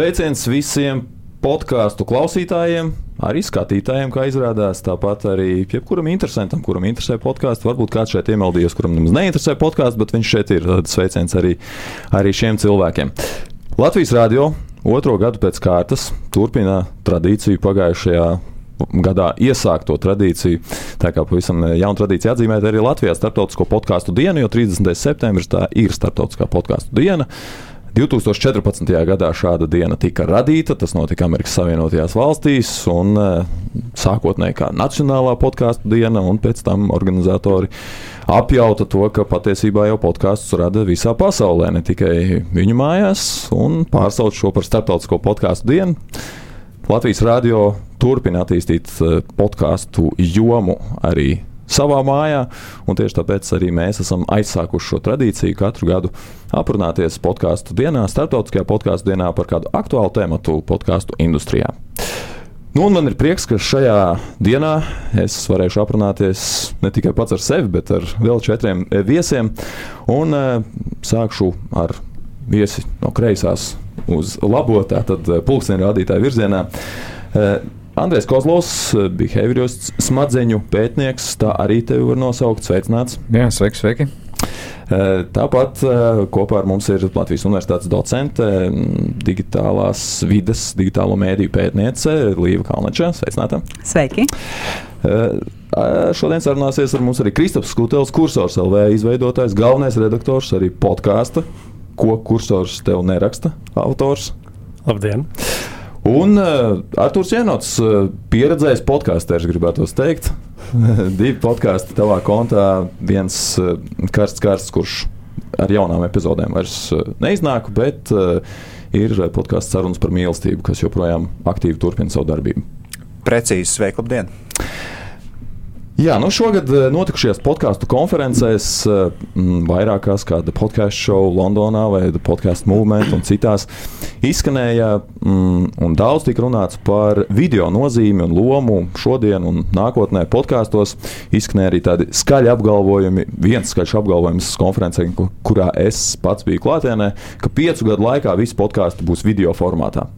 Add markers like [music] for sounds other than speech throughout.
Sveiciens visiem podkāstu klausītājiem, arī skatītājiem, kā izrādās. Tāpat arī jebkuram interesantam, kuram interesē podkāsts. Varbūt kāds šeit iemeldījies, kuram nemaz neinteresē podkāsts, bet viņš šeit ir. Tad sveiciens arī, arī šiem cilvēkiem. Latvijas Rādio otro gadu pēc kārtas turpina tradīciju pagājušajā gadā iesākto tradīciju. Tā kā pavisam jauna tradīcija atzīmēt arī Latvijā starptautisko podkāstu dienu, jo 30. septembris tā ir starptautiskā podkāstu diena. 2014. gadā šāda diena tika radīta. Tas notika Amerikas Savienotajās valstīs, un sākotnēji kā Nacionālā podkāstu diena, un pēc tam organizatori apjauta to, ka patiesībā jau podkāstus rada visā pasaulē, ne tikai viņu mājās, un pārsauc šo par starptautisko podkāstu dienu. Latvijas Rādio turpina attīstīt podkāstu jomu arī savā mājā. Tieši tāpēc arī mēs esam aizsākuši šo tradīciju katru gadu aprunāties podkāstu dienā, starptautiskajā podkāstu dienā par kādu aktuālu tēmu podkāstu industrijā. Nu, man ir prieks, ka šajā dienā es varēšu aprunāties ne tikai pats ar sevi, bet ar vēl četriem viesiem. Un uh, sākšu ar viesi no kreisās uz labo, tātad pulksteņa rādītāja virzienā. Uh, Andrēs Kozlovs, behaviorists, smadzeņu pētnieks, tā arī tevi var nosaukt. Sveicināts! Jā, sveiki, sveiki! Tāpat kopā ar mums ir Latvijas Universitātes docente, digitālās vidas, digitālo mēdīju pētniece Līva Kalnača. Sveicināta! Sveiki! Šodien sarunāsies ar mums arī Kristaps Skutels, kursors LV izveidotājs, galvenais redaktors arī podkāsta, ko kursors tev neraksta, autors. Labdien! Un uh, Arthurs Jenots, uh, pieredzējis podkāsters, gribētu teikt. [laughs] Divi podkāsti tavā kontā, viens uh, karsts, karsts, kurš ar jaunām epizodēm vairs uh, neiznāk, bet uh, ir podkāsts sarunas par mīlestību, kas joprojām aktīvi turpina savu darbību. Precīzi, sveiki, labdien! Jā, nu šogad notikušajās podkāstu konferencēs, vairākās, kā The Podcast Show Londonā vai The Podcast Movement un citās, izskanēja un daudz tika runāts par video nozīmi un lomu šodien un nākotnē podkāstos. Izskanēja arī tādi skaļi apgalvojumi, viens skaļš apgalvojums konferencē, kurā es pats biju klātienē, ka piecu gadu laikā visi podkāsti būs video formātā.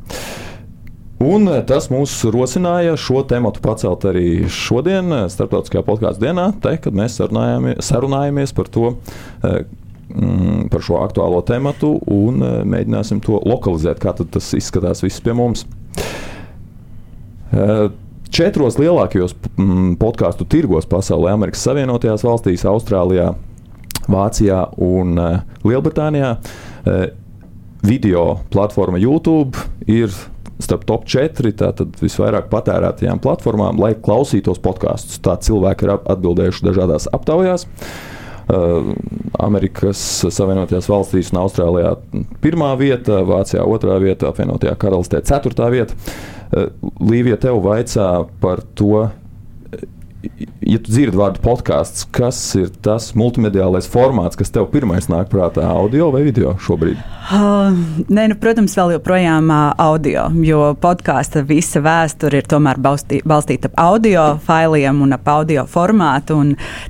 Un eh, tas mūs rosināja šo tematu pacelt arī šodien, eh, Startautiskajā podkāstu dienā, te, kad mēs sarunājamies par to. Eh, mm, par šo aktuālo tematu un mēģināsim to lokalizēt, kā tas izskatās viss pie mums. Četros lielākajos mm, podkāstu tirgos pasaulē, Amerikas Savienotajās valstīs, Austrālijā, Vācijā un Lielbritānijā, video platforma YouTube ir starp top 4 tātad visvairāk patērētajām platformām, lai klausītos podkāstus. Tā cilvēki ir atbildējuši dažādās aptaujās. Uh, Amerikas Savienotajās valstīs un Austrālijā pirmā vieta, Vācijā otrā vieta, apvienotajā karalistē ceturtā vieta. Uh, Līvija tev vaicā par to, ja tu dzirdi vārdu podkāsts, kas ir tas multimediālais formāts, kas tev pirmais nāk prātā, audio vai video šobrīd? Uh, nē, nu, protams, vēl joprojām uh, audio, jo podkāsta visa vēsture ir tomēr balstī, balstīta ap audio failiem un ap audio formātu.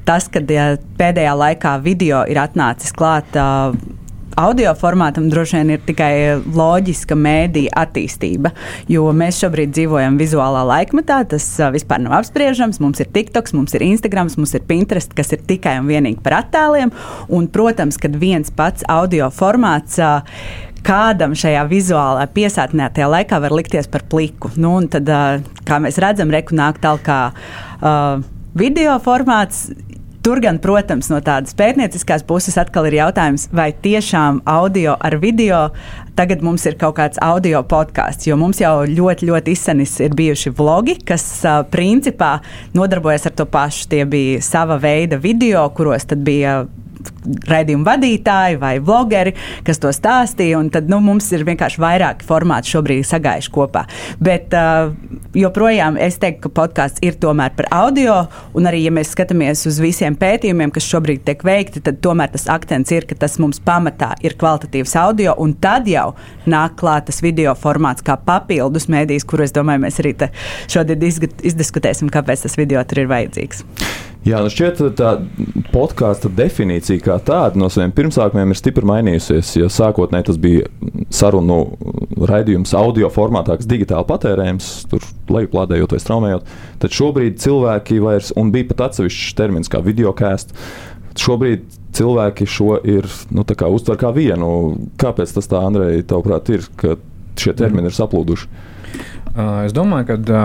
Tas, ka ja pēdējā laikā video ir atnācis klāt. Uh, audio formātam droši vien ir tikai loģiska mēdīja attīstība, jo mēs šobrīd dzīvojam vizuālā laikmetā. Tas uh, vispār nav apspriežams. Mums ir TikToks, mums ir Instagram, mums ir Pinterest, kas ir tikai un vienīgi par attēliem. Un, protams, kad viens pats audio formāts. Uh, kādam šajā vizuālā piesātnētajā laikā var likties par pliku. Nu, tad, kā mēs redzam, reku nāk tālāk uh, video formāts. Tur gan, protams, no tādas pētnieciskās puses atkal ir jautājums, vai tiešām audio ar video tagad mums ir kaut kāds audio podkāsts. Jo mums jau ļoti, ļoti izsenis ir bijuši vlogi, kas principā nodarbojas ar to pašu. Tie bija sava veida video, kuros bija raidījumu vadītāji vai vlogeri, kas to stāstīja. Tad nu, mums ir vienkārši vairāki formāti šobrīd sagājuši kopā. Bet uh, joprojām es teiktu, ka podkāsts ir tomēr par audio. Un arī, ja mēs skatāmies uz visiem pētījumiem, kas šobrīd tiek veikti, tad tomēr tas akcents ir, ka tas mums pamatā ir kvalitatīvs audio. Un tad jau nāk klāt tas video formāts kā papildus mēdījis, kuru es domāju, mēs arī šodien izdiskutēsim, kāpēc tas video tur ir vajadzīgs. Jā, nu šķiet, tā podkāstu definīcija kā tāda no saviem pirmsākumiem ir stipri mainījusies. Ja sākotnēji tas bija sarunu raidījums audio formātā, kas digitāli patērējams, tur lejuplādējot vai straumējot, tad šobrīd cilvēki vairs, un bija pat atsevišķs termins kā videokāsts, šobrīd cilvēki šo ir nu, kā uztver kā vienu. Kāpēc tas tā, Andrej, tavuprāt, ir, ka šie termini ir saplūduši? Es domāju, ka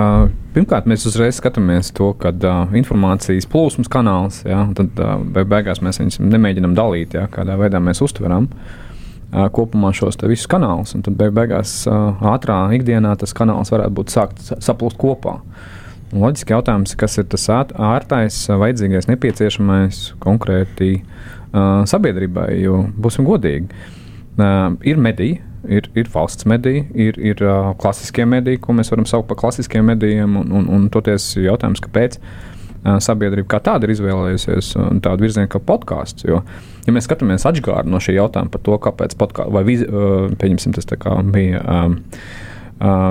pirmkārt mēs uzreiz skatāmies to, ka uh, informācijas plūsmas kanāls, ja, tad beigās mēs viņus nemēģinām dalīt, ja, kādā veidā mēs uztveram kopumā šos visus kanālus. Tad beigās ātrā ikdienā tas kanāls varētu būt sākt saplūst kopā. Loģiski jautājums, kas ir tas ārtais, vajadzīgais, nepieciešamais konkrēti sabiedrībai, jo būsim godīgi. Ir mediji, ir, ir valsts mediji, ir, ir uh, klasiskie mediji, ko mēs varam saukt par klasiskiem medijiem. Un, un, un toties jautājums, kāpēc uh, sabiedrība kā tāda ir izvēlējusies tādu virzienu kā podkāsts. Jo, ja mēs skatāmies atgādājumu no šī jautājuma par to, kāpēc podkāsts vai viz, uh, pieņemsim, tas bija. Um, uh,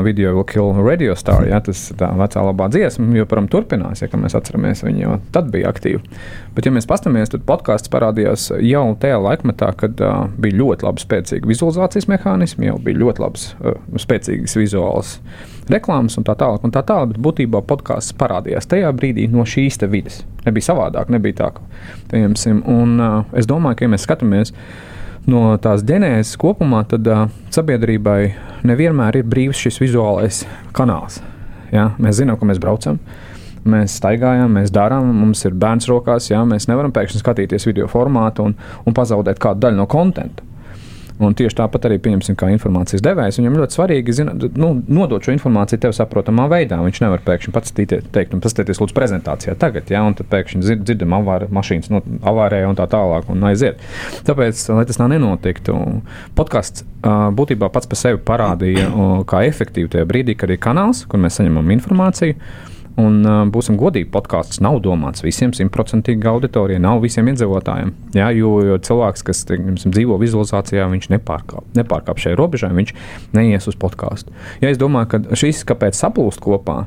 video will kill radio star. Ja, tas ir tā vecā labā dziesma, joprojām turpinās, ja mēs atceramies viņu, jo tad bija aktīva. Bet, ja mēs paskatāmies, tad podkāsts parādījās jau tajā laikmetā, kad uh, bija ļoti labi spēcīgi vizualizācijas mehānismi, jau bija ļoti labs, uh, spēcīgas vizuālas reklāmas un tā tālāk. Un tā tālāk bet būtībā podkāsts parādījās tajā brīdī no šīs vidas. Nebija savādāk, nebija tā, ka, piemēram, un uh, es domāju, ka, ja mēs skatāmies, uh, no tās ģenēzes kopumā, tad uh, sabiedrībai nevienmēr ir brīvs šis vizuālais kanāls. Ja? Mēs zinām, ka mēs braucam. Mēs staigājam, mēs darām, mums ir bērns rokās. Jā, mēs nevaram pēkšņi skatīties video formātu un, un pazaudēt kādu daļu no konta. Un tieši tāpat arī, pieņemsim, kā informācijas devējs, viņam ļoti svarīgi zina, nu, nodot šo informāciju tev saprotamā veidā. Viņš nevar pēkšņi pats teikt, un paskatīties, lūdzu, prezentācijā tagad, ja, un tad pēkšņi dzird, dzirdam avāri, mašīnas no, avārē un tā tālāk, un aiziet. Tāpēc, lai tas tā nenotiktu, podkāsts būtībā pats par sevi parādīja, kā efektīvi tajā brīdī, kad ir kanāls, kur mēs saņemam informāciju. Un, uh, būsim godīgi, podkāsts nav domāts visiem simtprocentīgi auditorijai, nav visiem iedzīvotājiem. Jā, jo, jo cilvēks, kas teiksim, dzīvo vizualizācijā, viņš nepārkāp, nepārkāp šai robežai, viņš neies uz podkāstu. Ja es domāju, ka šis kāpēc saplūst kopā,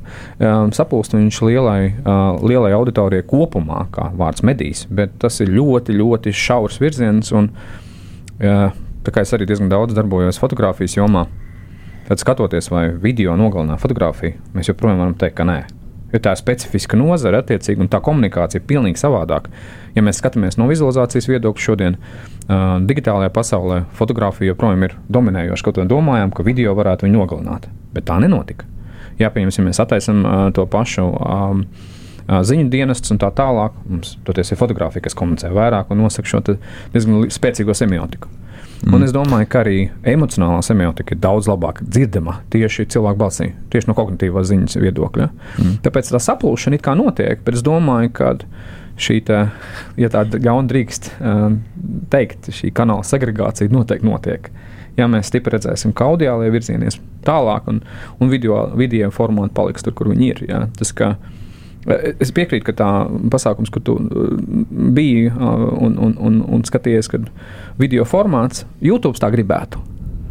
um, saplūst viņš lielai, uh, lielai auditorijai kopumā, kā vārds medijs, bet tas ir ļoti, ļoti šaurs virziens. Un, uh, tā kā es arī diezgan daudz darbojos fotografijas jomā, tad skatoties, vai video nogalinā fotografiju, mēs joprojām varam teikt, ka nē jo tā ir specifiska nozara, attiecīgi, un tā komunikācija ir pilnīgi savādāka. Ja mēs skatāmies no vizualizācijas viedokļa šodien, uh, digitālajā pasaulē fotografija joprojām ir dominējoša. Kaut gan domājām, ka video varētu viņu nogalināt, bet tā nenotika. Ja mēs attaisnām uh, to pašu. Um, ziņu dienestus un tā tālāk. Mums toties ir fotografija, kas komunicē vairāk un nosaka šo diezgan spēcīgo semiotiku. Mm. Un es domāju, ka arī emocionālā semiotika ir daudz labāk dzirdama tieši cilvēku balsī, tieši no kognitīvās ziņas viedokļa. Mm. Tāpēc tā saplūšana it kā notiek, bet es domāju, ka šī, tā, ja tāda ļauna drīkst um, teikt, šī kanāla segregācija noteikti notiek. Ja mēs stipri redzēsim, ka audiālajie virzienies tālāk, un, un video, video formāti paliks tur, kur viņi ir. Ja? Tas, ka, uh, Es piekrītu, ka tā pasākums, kur tu biji un, un, un, un skatījies, kad video formāts YouTube tā gribētu.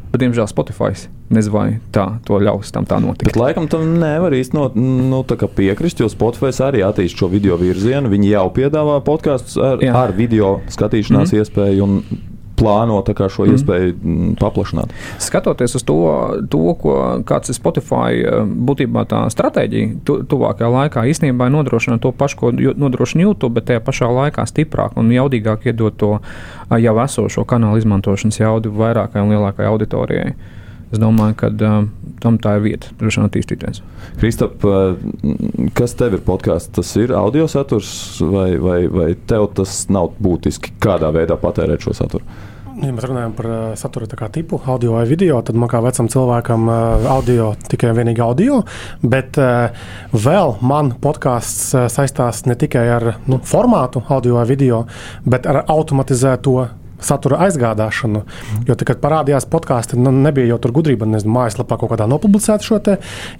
Bet, diemžēl, Spotify nezinu, vai tā to ļaus tam tā notikt. Bet, laikam, tam nevar īsti no, nu, piekrist, jo Spotify arī attīstīja šo video virzienu. Viņi jau piedāvā podkāstus ar, Jā. ar video skatīšanās mm -hmm. iespēju. Un plāno šo mm. iespēju mm, paplašināt. Skatoties uz to, to ko, kāds ir Spotify eh, būtībā tā stratēģija, tu, tuvākajā laikā īstenībā nodrošina to pašu, ko nodrošina YouTube, bet tajā pašā laikā stiprāk un jaudīgāk iedot to eh, jau esošo kanālu izmantošanas jaudu vairākai un lielākai auditorijai. Es domāju, ka uh, tam tā ir vieta, droši vien attīstīties. Kristap, kas tev ir podkāsts? Tas ir audio saturs, vai, vai, vai tev tas nav būtiski kādā veidā patērēt šo saturu? Ja mēs runājam par uh, satura tipu, audio vai video, tad man kā vecam cilvēkam uh, audio tikai un vienīgi audio. Bet uh, vēl man podkāsts uh, saistās ne tikai ar nu, formātu, audio vai video, bet ar automatizēto satura aizgādāšanu. Jo, tad, kad parādījās podkāsti, nu, nebija jau tur gudrība, nezinu, mājaslapā kaut kādā nopublicēt šo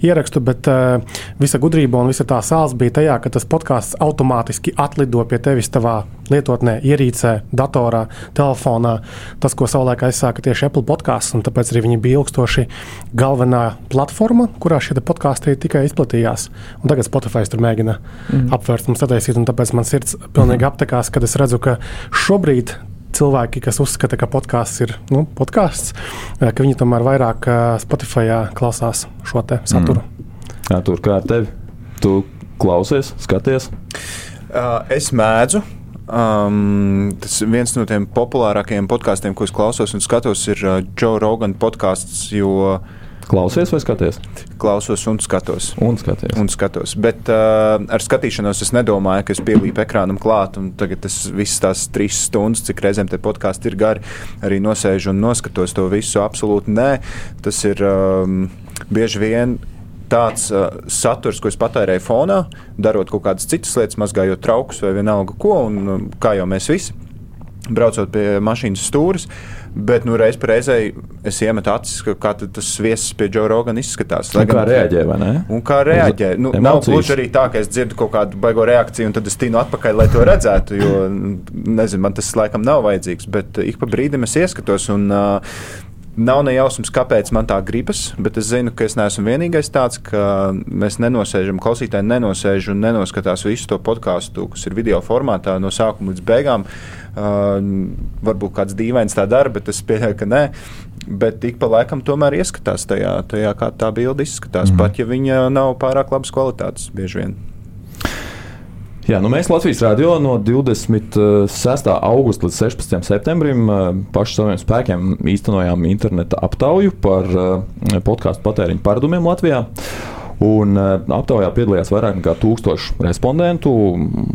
ierakstu, bet uh, visa gudrība un visa tā sāls bija tajā, ka tas podkāsts automātiski atlido pie tevis tavā lietotnē, ierīcē, datorā, telefonā. Tas, ko savulaik aizsāka tieši Apple podkāsts, un tāpēc arī viņi bija ilgstoši galvenā platforma, kurā šie podkāsti tikai izplatījās. Un tagad Spotify tur mēģina mm. apvērst un sataisīt, un tāpēc man sirds pilnīgi mm. aptekās, kad es redzu, ka šobrīd cilvēki, kas uzskata, ka podkāsts ir nu, podkāsts, ka viņi tomēr vairāk Spotify klausās šo saturu. Mm. Jā, tur kā ar tevi? Tu klausies, skaties? Uh, es mēdzu. Um, tas viens no tiem populārākajiem podkāstiem, ko es klausos un skatos, ir uh, Joe Rogan podkāsts. Jo uh, Klausies vai skaties? Klausos un skatos. Un skaties. Un skatos. Bet uh, ar skatīšanos es nedomāju, ka es pielīpu ekrānam klāt. Tagad tas viss tās trīs stundas, cik reizēm te podkāsti ir gari, arī nosēžu un noskatos to visu. Absolūti nē. Tas ir um, bieži vien tāds uh, saturs, ko es patērēju fonā, darot kaut kādas citas lietas, mazgājot traukus vai vienalga ko, un um, kā jau mēs visi braucot pie mašīnas stūres. Bet nu, reiz reizē es iemetu acis, kā tas viesis pie Džona Rogana izskatās. Lai kā reaģē? Un kā reaģē. Nu, emocijas. nav gluži arī tā, ka es dzirdu kaut kādu baigo reakciju, un tad es tīnu atpakaļ, lai to redzētu. Jo, nezinu, man tas laikam nav vajadzīgs, bet ik pa brīdim es ieskatos. Un, uh, Nav ne jausmas, kāpēc man tā gribas, bet es zinu, ka es neesmu vienīgais tāds, ka mēs nenosēžam, klausītāji nenosēž un nenoskatās visu to podkāstu, kas ir video formātā no sākuma līdz beigām. Uh, varbūt kāds dīvains tā dara, bet es pieļauju, ka nē. Bet ik pa laikam tomēr ieskatās tajā, tajā kā tā bilde izskatās, mm. pat ja viņa nav pārāk labas kvalitātes bieži vien. Jā, nu mēs Latvijas Rādio no 26. augusta līdz 16. septembrim paši saviem spēkiem īstenojām interneta aptauju par podkāstu patēriņu paradumiem Latvijā. Un uh, aptaujā piedalījās vairāk nekā tūkstoši respondentu.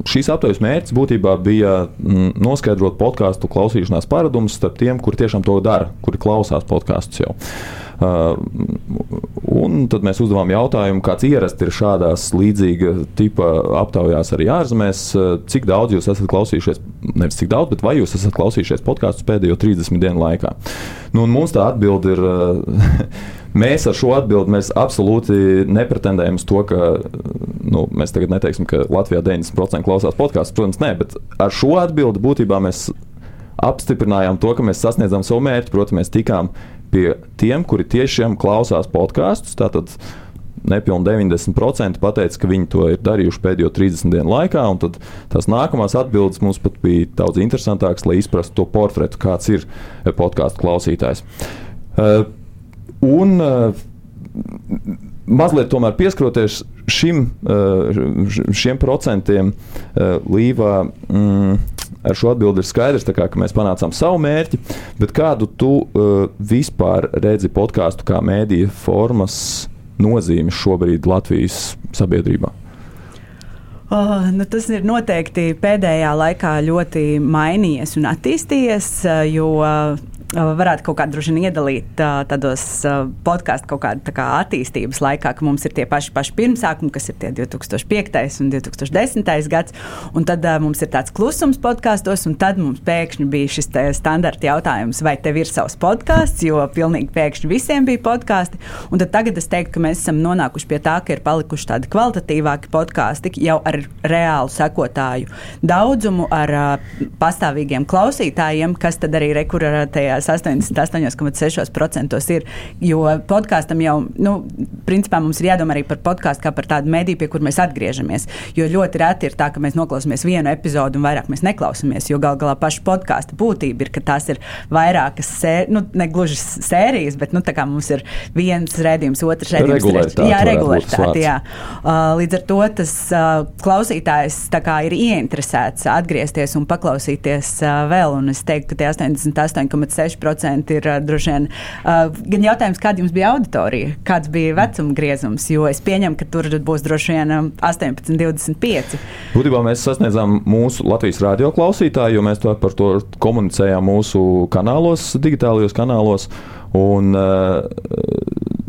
Šīs aptaujas mērķis būtībā bija mm, noskaidrot podkāstu klausīšanās paradumus starp tiem, kuri tiešām to dara, kuri klausās podkāstus jau. Uh, un tad mēs uzdevām jautājumu, kāds ierasts ir šādās līdzīga tipa aptaujās arī ārzemēs. Uh, cik daudz jūs esat klausījušies, nevis cik daudz, bet vai jūs esat klausījušies podkāstus pēdējo 30 dienu laikā? Nu, mums tā atbilde ir. [laughs] Mēs ar šo atbildi absolūti nepretendējam uz to, ka nu, mēs tagad neteiksim, ka Latvijā 90% klausās podkāstus. Protams, nē, bet ar šo atbildi būtībā mēs apstiprinājām to, ka mēs sasniedzam savu mērķi. Protams, mēs tikām pie tiem, kuri tiešām klausās podkāstus. Tātad nepilnīgi 90% pateica, ka viņi to ir darījuši pēdējo 30 dienu laikā. Tad tās nākamās atbildes mums pat bija daudz interesantākas, lai izprastu to portretu, kāds ir podkāstu klausītājs. Uh, un uh, mazliet tomēr pieskaroties šim, uh, šiem procentiem, Līvā. Mm, ar šo atbildi ir skaidrs, kā, ka mēs panācām savu mērķi, bet kādu tu uh, vispār redzi podkāstu kā mēdīja formas nozīmi šobrīd Latvijas sabiedrībā? Oh, nu tas ir noteikti pēdējā laikā ļoti mainījies un attīstījies, jo varētu kaut kā droši vien iedalīt tādos podkāstu kaut kādā kā attīstības laikā, ka mums ir tie paši, paši pirmsākumi, kas ir tie 2005. un 2010. gads, un tad mums ir tāds klusums podkāstos, un tad mums pēkšņi bija šis standarta jautājums, vai tev ir savs podkāsts, jo pilnīgi pēkšņi visiem bija podkāsti, un tad tagad es teiktu, ka mēs esam nonākuši pie tā, ka ir palikuši tādi kvalitatīvāki podkāsti jau ar reālu sekotāju daudzumu, ar pastāvīgiem klausītājiem, kas tad arī rekurētajās 88,6% ir. Jo podkāstam jau, nu, principā mums ir jādomā arī par podkāstu kā par tādu mediju, pie kur mēs atgriežamies. Jo ļoti reti ir tā, ka mēs noklausāmies vienu epizodu un vairāk mēs neklausāmies. Jo gal galā paša podkāstu būtība ir, ka tās ir vairākas sērijas, nu, ne gluži sērijas, bet nu, mums ir viens redzējums, otrs redzējums. Jā, regulāritāte. Jā. Uh, līdz ar to tas uh, klausītājs kā, ir ieinteresēts atgriezties un paklausīties uh, vēl. Un es teiktu, ka tie 88,6 6% ir droši vien gan jautājums, kāda jums bija auditorija, kāds bija vecuma griezums, jo es pieņemu, ka tur būs droši vien 18, um, 25. Būtībā mēs sasniedzām mūsu Latvijas radio klausītāju, jo mēs to par to komunicējām mūsu kanālos, digitālajos kanālos. Un, uh,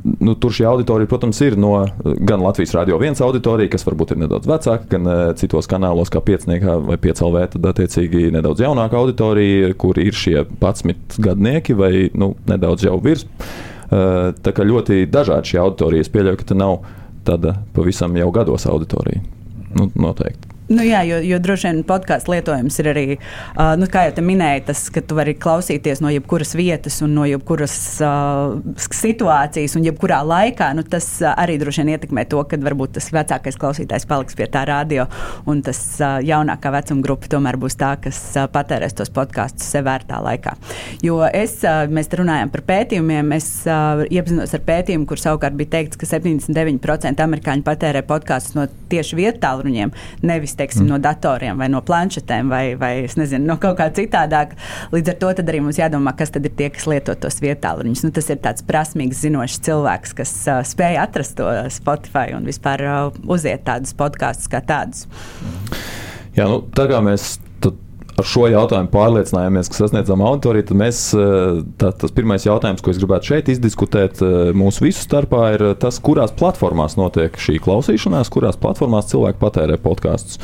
nu, tur šī auditorija, protams, ir no gan Latvijas Rādio 1 auditorija, kas varbūt ir nedaudz vecāka, gan uh, citos kanālos, kā pieciniekā vai piecēlvē, tad attiecīgi nedaudz jaunāka auditorija, kur ir šie 11 gadnieki vai nu, nedaudz jau virs. Uh, tā kā ļoti dažādi šī auditorija. Es pieļauju, ka tā nav tāda pavisam jau gados auditorija. Nu, noteikti. Nu, jā, jo, jo droši vien podkāstu lietojums ir arī, uh, nu, kā jau te minēji, tas, ka tu vari klausīties no jebkuras vietas un no jebkuras uh, situācijas un jebkurā laikā. Nu, tas uh, arī droši vien ietekmē to, ka varbūt tas vecākais klausītājs paliks pie tā radio, un tas uh, jaunākā vecuma grupa tomēr būs tā, kas uh, patērēs tos podkāstus sev vērtā laikā. Jo es, uh, mēs runājam par pētījumiem, es uh, iepazinos ar pētījumu, kur savukārt bija teikts, ka 79% amerikāņu patērē podkāstus no tieši vietu tālruņiem, nevis nevis teiksim, mm. no datoriem vai no planšetēm vai, vai nezinu, no kaut kā citādāk. Līdz ar to arī mums jādomā, kas tad ir tie, kas lieto tos vietāluņus. Nu, tas ir tāds prasmīgs, zinošs cilvēks, kas uh, spēj atrast to Spotify un vispār uh, uziet tādus podkāstus kā tādus. Jā, nu, tā kā mēs ar šo jautājumu pārliecinājāmies, ka sasniedzam auditoriju, tad mēs, eh, tā, tas pirmais jautājums, ko es gribētu šeit izdiskutēt eh, mūsu visu starpā, ir tas, kurās platformās notiek šī klausīšanās, kurās platformās cilvēki patērē podkāstus.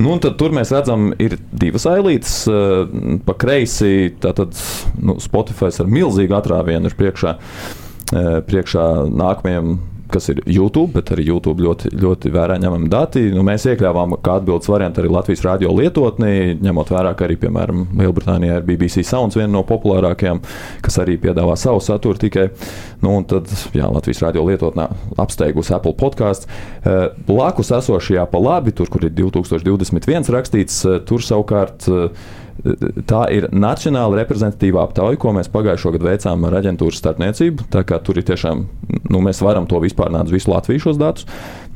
Nu, tur mēs redzam, ir divas ailītes. Eh, pa kreisi tātad nu, Spotify ar milzīgu atrāvienu ir priekšā, priekšā nākamajam kas ir YouTube, bet arī YouTube ļoti, ļoti vērā ņemami dati. Nu, mēs iekļāvām kā atbildes variantu arī Latvijas radio lietotni, ņemot vērā, ka arī, piemēram, Lielbritānijā ir BBC Sounds viena no populārākajām, kas arī piedāvā savu saturu tikai. Nu, un tad, jā, Latvijas radio lietotnē apsteigusi Apple podkāstu. Eh, blakus esošajā pa labi, tur, kur ir 2021 rakstīts, eh, tur savukārt eh, Tā ir nacionāla reprezentatīvā aptauja, ko mēs pagājušā gada veicām ar aģentūras starpniecību. Tur ir tiešām, nu, mēs varam to vispārināt uz visu Latviju šos datus.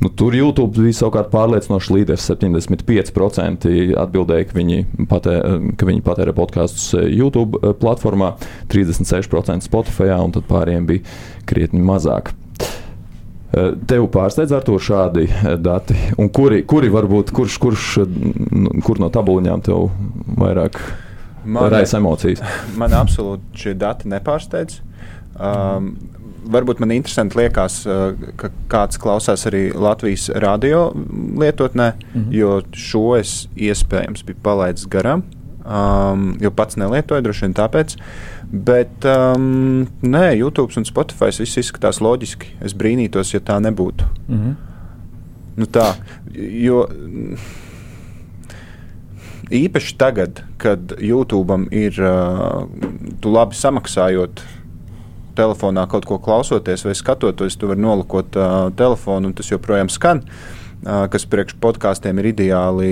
Nu, tur YouTube bija savukārt pārliecinošs līderis. 75% atbildēja, ka viņi, patē, ka viņi patērē podkāstus YouTube platformā, 36% Spotify, un tad pārējiem bija krietni mazāk. Eh, tev pārsteidz ar to šādi eh, dati, un kuri, kuri varbūt, kurš, kurš, eh, kur no tabuliņām tev vairāk raisa emocijas? [laughs] Man absolūti šie dati nepārsteidz. Um, varbūt man interesanti liekas, ka kāds klausās arī Latvijas radio lietotnē, mm -hmm. jo šo es iespējams biju palaidis garām um, jo pats nelietoju, droši vien tāpēc. Bet um, nē, YouTube un Spotify viss izskatās loģiski. Es brīnītos, ja tā nebūtu. Mm -hmm. nu, tā, jo, īpaši tagad, kad YouTube ir uh, labi samaksājot telefonā kaut ko klausoties vai skatoties, tu vari nolakot uh, telefonu un tas joprojām skan. Uh, kas priekš podkāstiem ir ideāli.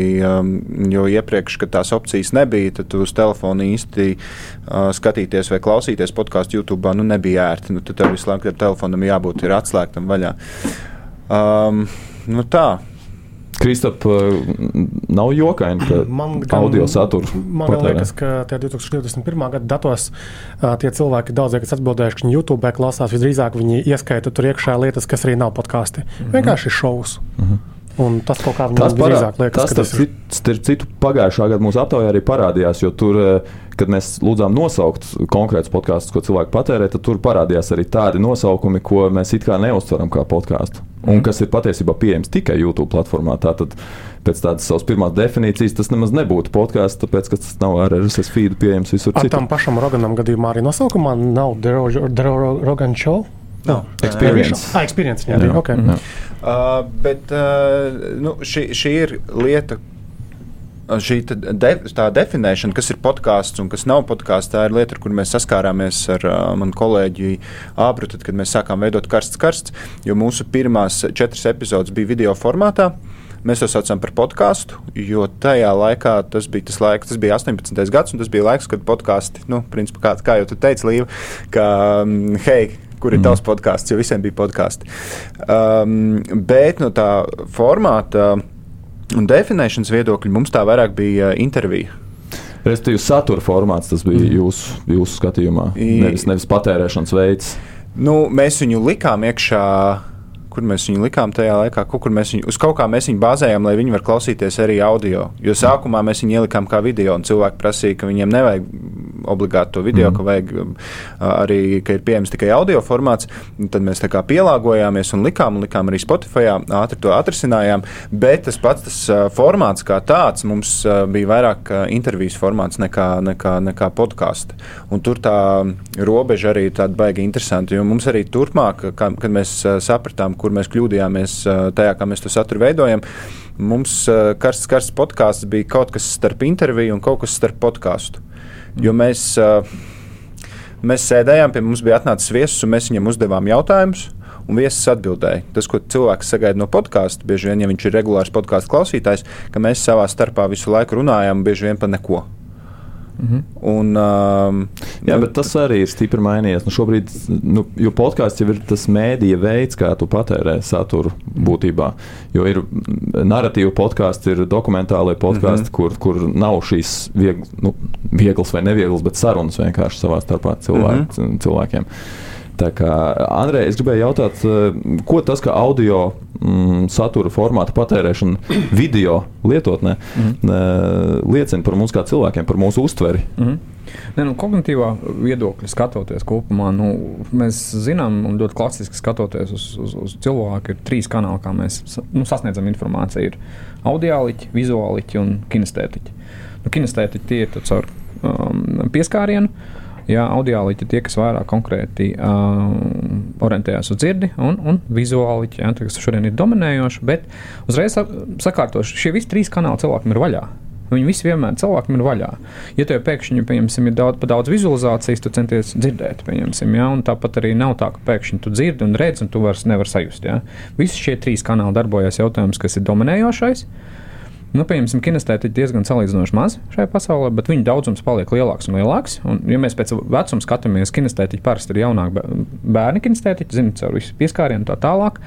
Jo iepriekš, kad tās opcijas nebija, tad uz telefona īsti skatīties vai klausīties podkāstu YouTube nu, nebija ērti. Nu, tad tev visu laiku telefonam jābūt atslēgtam vaļā. Um, nu tā. Kristap, nav jokaini, ka [clears throat] man gan, audio saturu. Man patērē. liekas, ka tie 2021. gada datos tie cilvēki, daudzie, kas atbildējuši, ka viņi YouTube klausās, visdrīzāk viņi ieskaita tur iekšā lietas, kas arī nav podkāsti. Mm -hmm. Vienkārši šovs. Mm -hmm. Un tas kaut kā tāds drīzāk liekas, tas, tas ir. Starp citu, pagājušā gada mūsu aptaujā arī parādījās, jo tur, eh, kad mēs lūdzām nosaukt konkrētus podkāstus, ko cilvēki patērē, tad tur parādījās arī tādi nosaukumi, ko mēs it kā neuztveram kā podkāstu. Un kas ir patiesībā pieejams tikai YouTube platformā. Tātad pēc tādas savas pirmās definīcijas tas nemaz nebūtu podkāsts, tāpēc ka tas nav ar RSS feed pieejams visur. Ar tam pašam Roganam gadījumā arī nosaukumā nav The Rogan Show. No, experience. Ah, experience jā, jā. Okay. jā. Uh, bet uh, nu, šī, šī ir lieta. Šī de, tā definēšana, kas ir podkāsts un kas nav podkāsts, tā ir lieta, ar kuru mēs saskārāmies ar uh, manu kolēģi Ābru, tad, kad mēs sākām veidot karsts karsts. Jo mūsu pirmās četras epizodes bija video formātā. Mēs to saucam par podkāstu, jo tajā laikā tas bija tas laiks, tas bija 18. gads, un tas bija laiks, kad podkāsti, nu, principā, kā, kā jau tu teici, Līva, ka, um, hei, kur ir mm. tavs podkāsts, jo visiem bija podkāsti. Um, bet no tā formāta un definēšanas viedokļa mums tā vairāk bija intervija. Respektīvi, satura formāts tas bija mm. jūsu, jūsu skatījumā, nevis, nevis patērēšanas veids. Nu, mēs viņu likām iekšā kur mēs viņu likām tajā laikā, kur mēs viņu, uz kaut kā mēs viņu bāzējām, lai viņi var klausīties arī audio. Jo sākumā mēs viņu ielikām kā video, un cilvēki prasīja, ka viņiem nevajag obligāti to video, mm. ka vajag arī, ka ir pieejams tikai audio formāts. Tad mēs tā kā pielāgojāmies un likām, un likām arī Spotify, ātri to atrisinājām. Bet tas pats tas formāts kā tāds mums bija vairāk intervijas formāts nekā, nekā, nekā podkāsts. Tur tā robeža arī tāda baigi interesanta, jo mums arī turpmāk, kad mēs sapratām, kur mēs kļūdījāmies tajā, kā mēs to saturu veidojam, mums karsts, karsts podkāsts bija kaut kas starp interviju un kaut kas starp podkāstu. Jo mēs, mēs sēdējām, pie mums bija atnācis viesis, un mēs viņam uzdevām jautājumus. Un viesis atbildēja, tas, ko cilvēks sagaida no podkāsta, bieži vien, ja viņš ir regulārs podkāstu klausītājs, ka mēs savā starpā visu laiku runājam, bieži vien par neko. Mhm. Un, um, Jā, bet tas arī ir stipri mainījies. Nu, šobrīd, nu, jo podkāsts jau ir tas mēdīja veids, kā tu patērē saturu būtībā. Jo ir narratīva podkāsts, ir dokumentālai podkāsti, mm -hmm. kur, kur nav šīs viegl, nu, vieglas vai nevieglas, bet sarunas vienkārši savā starpā cilvēk, mm -hmm. cilvēkiem. Andrej, es gribēju jautāt, eh, ko tas, ka audio mm, satura formāta patērēšana [clears throat] video lietotnē mm -hmm. liecina par mums kā cilvēkiem, par mūsu uztveri? Mm -hmm. Ne, nu, kognitīvā viedokļa skatoties kopumā, nu, mēs zinām, un ļoti klasiski skatoties uz, uz, uz cilvēku, ir trīs kanāli, kā mēs nu, sasniedzam informāciju. Ir audiāliķi, vizuāliķi un kinestētiķi. Nu, kinestētiķi tie ir caur um, pieskārienu. Jā, audiāliķi tie, kas vairāk konkrēti uh, orientējas uz dzirdi, un, un vizuāliķi, jā, kas šodien ir dominējoši. Bet uzreiz sakārtoši, šie visi trīs kanāli cilvēkam ir vaļā. Viņi visi vienmēr cilvēkam ir vaļā. Ja tev pēkšņi ir daudz, daudz vizualizācijas, tu centies dzirdēt, ja? tāpat arī nav tā, ka pēkšņi tu dzirdi un redzi, un tu vairs nevari sajust. Ja? Visi šie trīs kanāli darbojas jautājums, kas ir dominējošais. Nu, pieņemsim, kinestēti ir diezgan salīdzinoši maz šajā pasaulē, bet viņu daudzums paliek lielāks un lielāks. Un, ja mēs pēc vecuma skatāmies, kinestētiķi parasti ir jaunāki bērni, kinestētiķi, zinot, caur visu pieskārienu tā tālāk.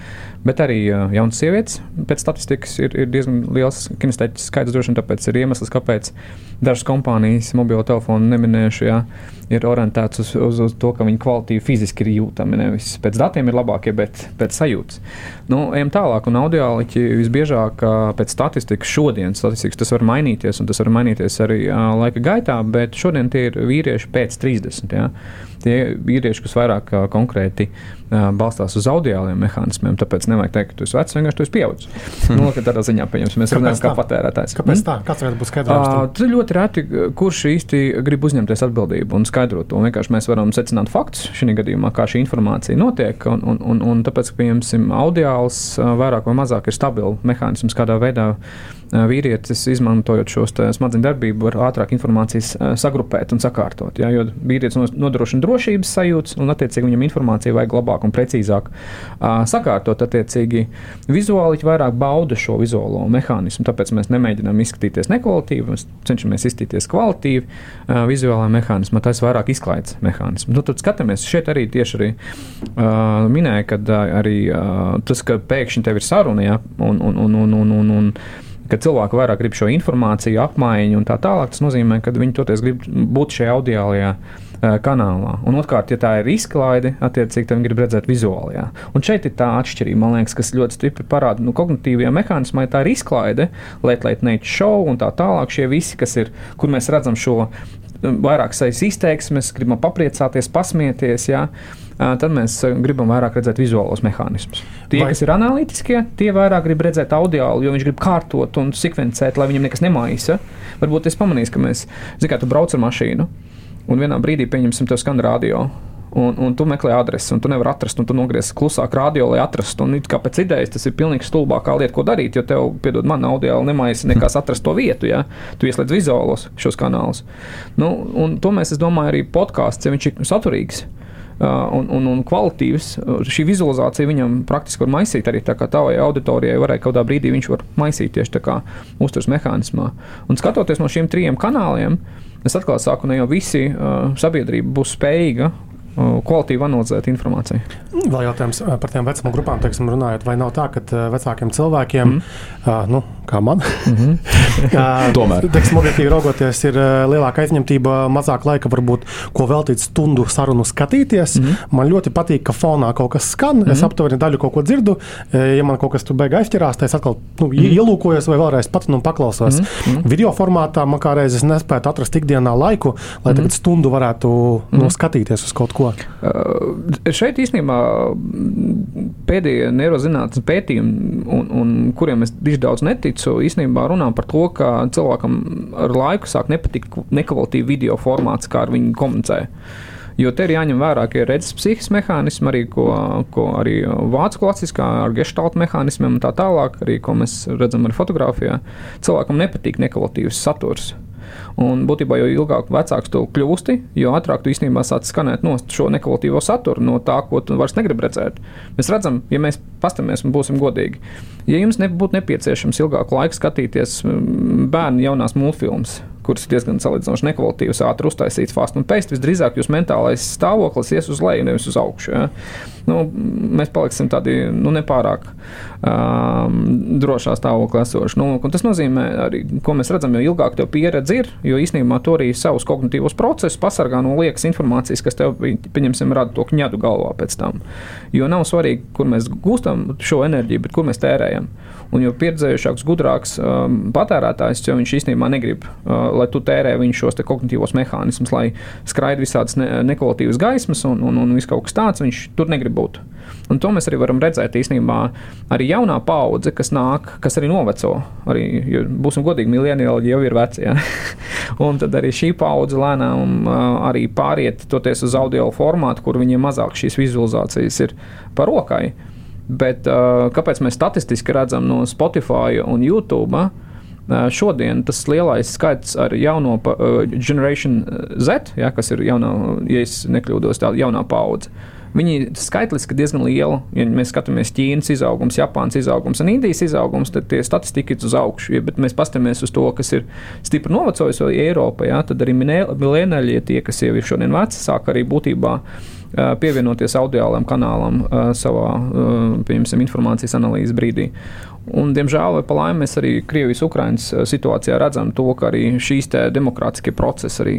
Bet arī jaunas sievietes pēc statistikas ir, ir diezgan liels kinestētiķis skaits. Droši vien tāpēc ir iemesls, kāpēc dažas kompānijas, mobilo telefonu neminēšu, jā, ir orientētas uz, uz, uz to, ka viņi kvalitīvi fiziski ir jūtami. Nevis pēc datiem ir labākie, bet pēc sajūtas. Nu, ejam tālāk, un audiāliķi visbiežāk pēc statistikas šodienas statistikas tas var mainīties, un tas var mainīties arī laika gaitā, bet šodien tie ir vīrieši pēc 30. Jā tie vīrieši, kas vairāk uh, konkrēti uh, balstās uz audiāliem mehānismiem. Tāpēc nevajag teikt, ka tu esi vecs, vienkārši tu esi pieaudzis. Hmm. Nu, tādā ziņā pieņems, mēs runājam kā patērētājs. Kāpēc hmm? tā? Kāds varētu būt skaidrojums? Tad ļoti reti, kurš īsti grib uzņemties atbildību un skaidrot to. Vienkārši mēs varam secināt faktus šī gadījumā, kā šī informācija notiek. Un, un, un, un tāpēc, ka, pieņemsim, audiāls vairāk vai mazāk ir stabils mehānisms, kādā veidā vīrietis, izmantojot šo smadzeņu darbību, var ātrāk informācijas sagrupēt un sakārtot. Jā, jo vīrietis nodrošina drošības sajūtas, un attiecīgi viņam informāciju vajag labāk un precīzāk uh, sakārtot. Attiecīgi, vizuāli vairāk bauda šo vizuālo mehānismu, tāpēc mēs nemēģinām izskatīties nekvalitīvi, mēs cenšamies izskatīties kvalitīvi. Uh, vizuālā mehānismā tas ir vairāk izklaides mehānisms. Nu, tad skatāmies, šeit arī tieši arī uh, minēja, ka uh, arī uh, tas, ka pēkšņi tev ir saruna, ja, un, un, un, un, un, un, un ka cilvēki vairāk grib šo informāciju, apmaiņu un tā tālāk. Tas nozīmē, ka viņi toties grib būt šajā audiālajā kanālā. Un otrkārt, ja tā ir izklaide, attiecīgi viņi grib redzēt vizuālajā. Un šeit ir tā atšķirība, man liekas, kas ļoti stipri parāda nu, kognitīvajā mehānismā, ja tā ir izklaide, late, late night show un tā tālāk. Šie visi, kas ir, kur mēs redzam šo vairāk saistītas izteiksmes, gribam papriecāties, pasmieties. Jā. Tad mēs gribam vairāk redzēt vizuālos mehānismus. Tie, Vai... kas ir analītiskie, tie vairāk grib redzēt audio, jo viņš grib kārtot un sekvencēt, lai viņam nekas nemaisa. Varbūt es pamanīju, ka mēs, zinām, kā tu brauc ar mašīnu, un vienā brīdī pieņemsim to skan radio un, un tu meklē adresi, un tu nevari atrast, un tu nogriezīs klusāk radio, lai atrastu. Un kā pēc idejas tas ir pilnīgi stulbākā lieta, ko darīt, jo tev, piedod, man audio nemaisa nekas [laughs] atrast to vietu, ja tu ieslēdz vizuālos šos kanālus. Nu, un to mēs, es domāju, arī podkāsts, ja viņš ir saturīgs. Uh, un, un, un kvalitīvs. Šī vizualizācija viņam praktiski var maisīt arī tā kā tavai auditorijai. Varēja kaut kādā brīdī viņš var maisīt tieši tā kā uzturs mehānismā. Un skatoties no šiem trim kanāliem, es atkal saku, ne jau visi uh, sabiedrība būs spējīga kvalitīvi analizēt informāciju. Vēl jautājums par tām vecuma grupām, teiksim, runājot, vai nav tā, ka vecākiem cilvēkiem, mm. uh, nu, kā man, [laughs] mm -hmm. [laughs] Tomēr. Teiksim, objektīvi raugoties, ir lielāka aizņemtība, mazāk laika varbūt, ko veltīt stundu sarunu skatīties. Mm -hmm. Man ļoti patīk, ka fonā kaut kas skan, mm -hmm. es mhm. aptuveni daļu kaut ko dzirdu. Ja man kaut kas tur beigas aizķerās, tad es atkal nu, mm -hmm. ielūkojos vai vēlreiz pat un paklausos. Mm -hmm. Video formātā man kā reizes nespētu atrast ikdienā laiku, lai mm -hmm. stundu varētu mm -hmm. nu, skatīties uz kaut ko. Uh, šeit īstenībā pēdējie neirozinātnes pētījumi, un, un kuriem es diži daudz neticu, īstenībā runā par to, ka cilvēkam ar laiku sāk nepatikt nekvalitatīvi video formāts, kā ar viņu komunicē. Jo te ir jāņem vērā, ka ir redzes psihisks mehānisms, arī ko, ko arī vācu klasiskā ar gestaltu mehānismiem un tā tālāk, arī ko mēs redzam ar fotografijā. Cilvēkam nepatīk nekvalitīvs saturs. Un būtībā, jo ilgāk vecāks tu kļūsti, jo ātrāk tu īstenībā sāc skanēt no šo nekvalitīvo saturu, no tā, ko tu vairs negribi redzēt. Mēs redzam, ja mēs pastamies un būsim godīgi, ja jums nebūtu nepieciešams ilgāku laiku skatīties mm, bērnu jaunās mūltfilmas, kuras ir diezgan salīdzinoši nekvalitatīvas, ātri uztaisīts, fast un paste, visdrīzāk jūsu mentālais stāvoklis ies uz leju, nevis uz augšu. Ja? Nu, mēs paliksim tādi nu, nepārāk um, drošā stāvoklī esoši. Nu, tas nozīmē arī, ko mēs redzam, jo ilgāk tev pieredze ir, jo īstenībā to arī savus kognitīvos procesus pasargā no liekas informācijas, kas tev, pieņemsim, rada to kņadu galvā pēc tam. Jo nav svarīgi, kur mēs gūstam šo enerģiju, bet kur mēs tērējam. Un jo pieredzējušāks, gudrāks um, patērētājs, jo viņš īstenībā negrib, uh, lai tu tērē viņš šos kognitīvos mehānismus, lai skraida visādas ne, nekvalitīvas gaismas un, un, un viss kaut kas tāds, viņš tur negrib būt. Un to mēs arī varam redzēt īstenībā arī jaunā paudze, kas nāk, kas arī noveco. Arī, būsim godīgi, mileniāli jau ir veci. Ja? [laughs] un tad arī šī paudze lēnām uh, arī pāriet toties uz audio formātu, kur viņiem mazāk šīs vizualizācijas ir par rokai. Bet uh, kāpēc mēs statistiski redzam no Spotify un YouTube? Uh, šodien tas lielais skaits ar jauno uh, Generation Z, ja, kas ir jaunā, ja nekļūdos, tā jaunā paudze. Viņi skaitliski diezgan liela. Ja mēs skatāmies Ķīnas izaugums, Japānas izaugums un Indijas izaugums, tad tie statistika ir uz augšu. Ja, bet mēs paskatāmies uz to, kas ir stipri novecojis Eiropā, ja, tad arī milēnaļie, tie, kas jau ir šodien veci, sāk arī būtībā pievienoties audiālam kanālam savā pieņemsim, informācijas analīzes brīdī. Un, diemžēl, vai pa laimi, mēs arī Krievijas-Ukrainas situācijā redzam to, ka arī šīs demokrātiskie procesi arī,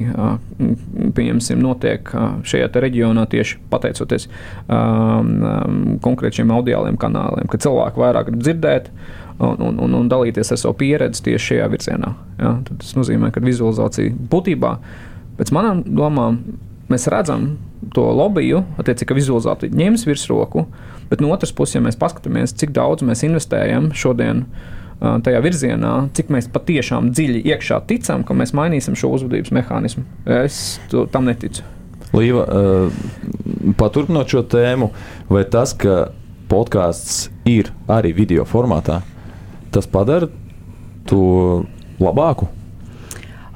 pieņemsim, notiek šajā reģionā tieši pateicoties um, konkrētiem audiāliem kanāliem, ka cilvēki vairāk grib dzirdēt un, un, un, un dalīties ar savu pieredzi tieši šajā virzienā. Ja? Tas nozīmē, ka vizualizācija būtībā, pēc manām domām, mēs redzam to lobiju, attiecīgi, ka vizualizācija ņems virsroku, bet no otras puses, ja mēs paskatāmies, cik daudz mēs investējam šodien tajā virzienā, cik mēs patiešām dziļi iekšā ticam, ka mēs mainīsim šo uzvedības mehānismu, es tam neticu. Līva, paturpinot šo tēmu, vai tas, ka podkāsts ir arī video formātā, tas padara to labāku?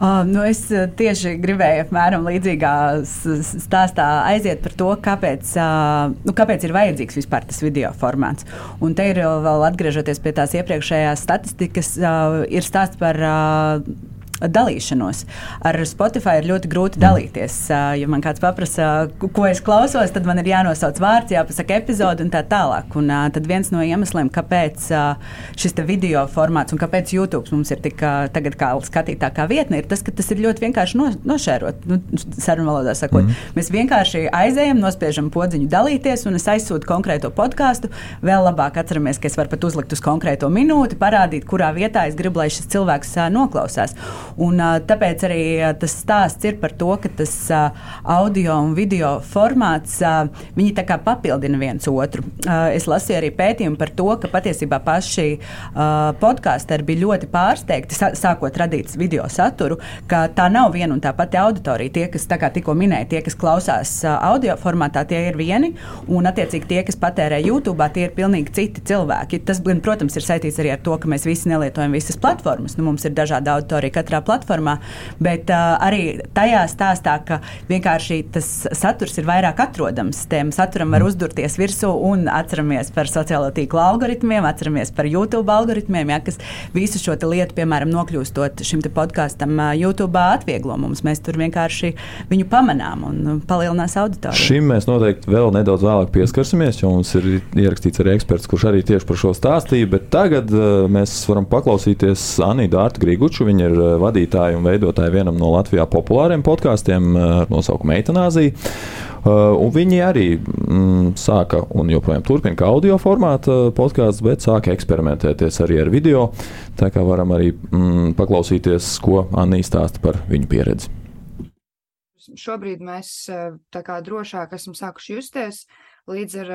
Uh, nu es uh, tieši gribēju apmēram līdzīgā stāstā aiziet par to, kāpēc, uh, nu, kāpēc ir vajadzīgs vispār tas video formāts. Un te ir vēl atgriežoties pie tās iepriekšējās statistikas, uh, ir stāsts par. Uh, dalīšanos. Ar Spotify ir ļoti grūti mm. dalīties. Ja man kāds paprasa, ko es klausos, tad man ir jānosauc vārds, jāpasaka epizode un tā tālāk. Un, tad viens no iemesliem, kāpēc šis video formāts un kāpēc YouTube mums ir tik tagad kā skatītākā vietne, ir tas, ka tas ir ļoti vienkārši no, nošērot. Nu, sarunu valodā sakot, mm. mēs vienkārši aizējam, nospiežam podziņu dalīties, un es aizsūtu konkrēto podkāstu. Vēl labāk atceramies, ka es varu pat uzlikt uz konkrēto minūti, parādīt, kurā vietā es gribu, lai šis cilvēks noklausās. Un, tāpēc arī tas stāsts ir par to, ka tas audio un video formāts viņi papildina viens otru. Es lasīju arī pētījumu par to, ka patiesībā paši podkāsteri bija ļoti pārsteigti, sākot radīt video saturu, ka tā nav viena un tā pati auditorija. Tie, kas tikko minēja, tie, kas klausās audio formātā, tie ir vieni, un attiecīgi tie, kas patērē YouTube, tie ir pilnīgi citi cilvēki. Tas, protams, ir saistīts arī ar to, ka mēs visi nelietojam visas platformas. Nu, mums ir dažāda auditorija katrā platformā. Bet uh, arī tajā stāstā, ka vienkārši tas saturs ir vairāk atrodams. Tiem saturam var uzdurties virsū un atceramies par sociālo tīklu algoritmiem, atceramies par YouTube algoritmiem, ja, kas visu šo lietu, piemēram, nokļūstot šim podkāstam uh, YouTube atvieglo mums. Mēs tur vienkārši viņu pamanām un palielinās auditoriju. Šim mēs noteikti vēl nedaudz vēlāk pieskarsimies, jo mums ir ierakstīts arī eksperts, kurš arī tieši par šo stāstīja. Bet tagad uh, mēs varam paklausīties Anī Dārta Griguču. Viņa ir uh, vadītāja un veidotāja vienam no Latvijā populāriem podkāstiem uh, ar nosaukumu Eitanāzija. Uh, viņi arī mm, sāka un joprojām turpina kā audio formāta podkāsts, bet sāka eksperimentēties arī ar video. Tā kā varam arī mm, paklausīties, ko Anī stāsta par viņu pieredzi. Šobrīd mēs tā kā drošāk esam sākuši justies līdz ar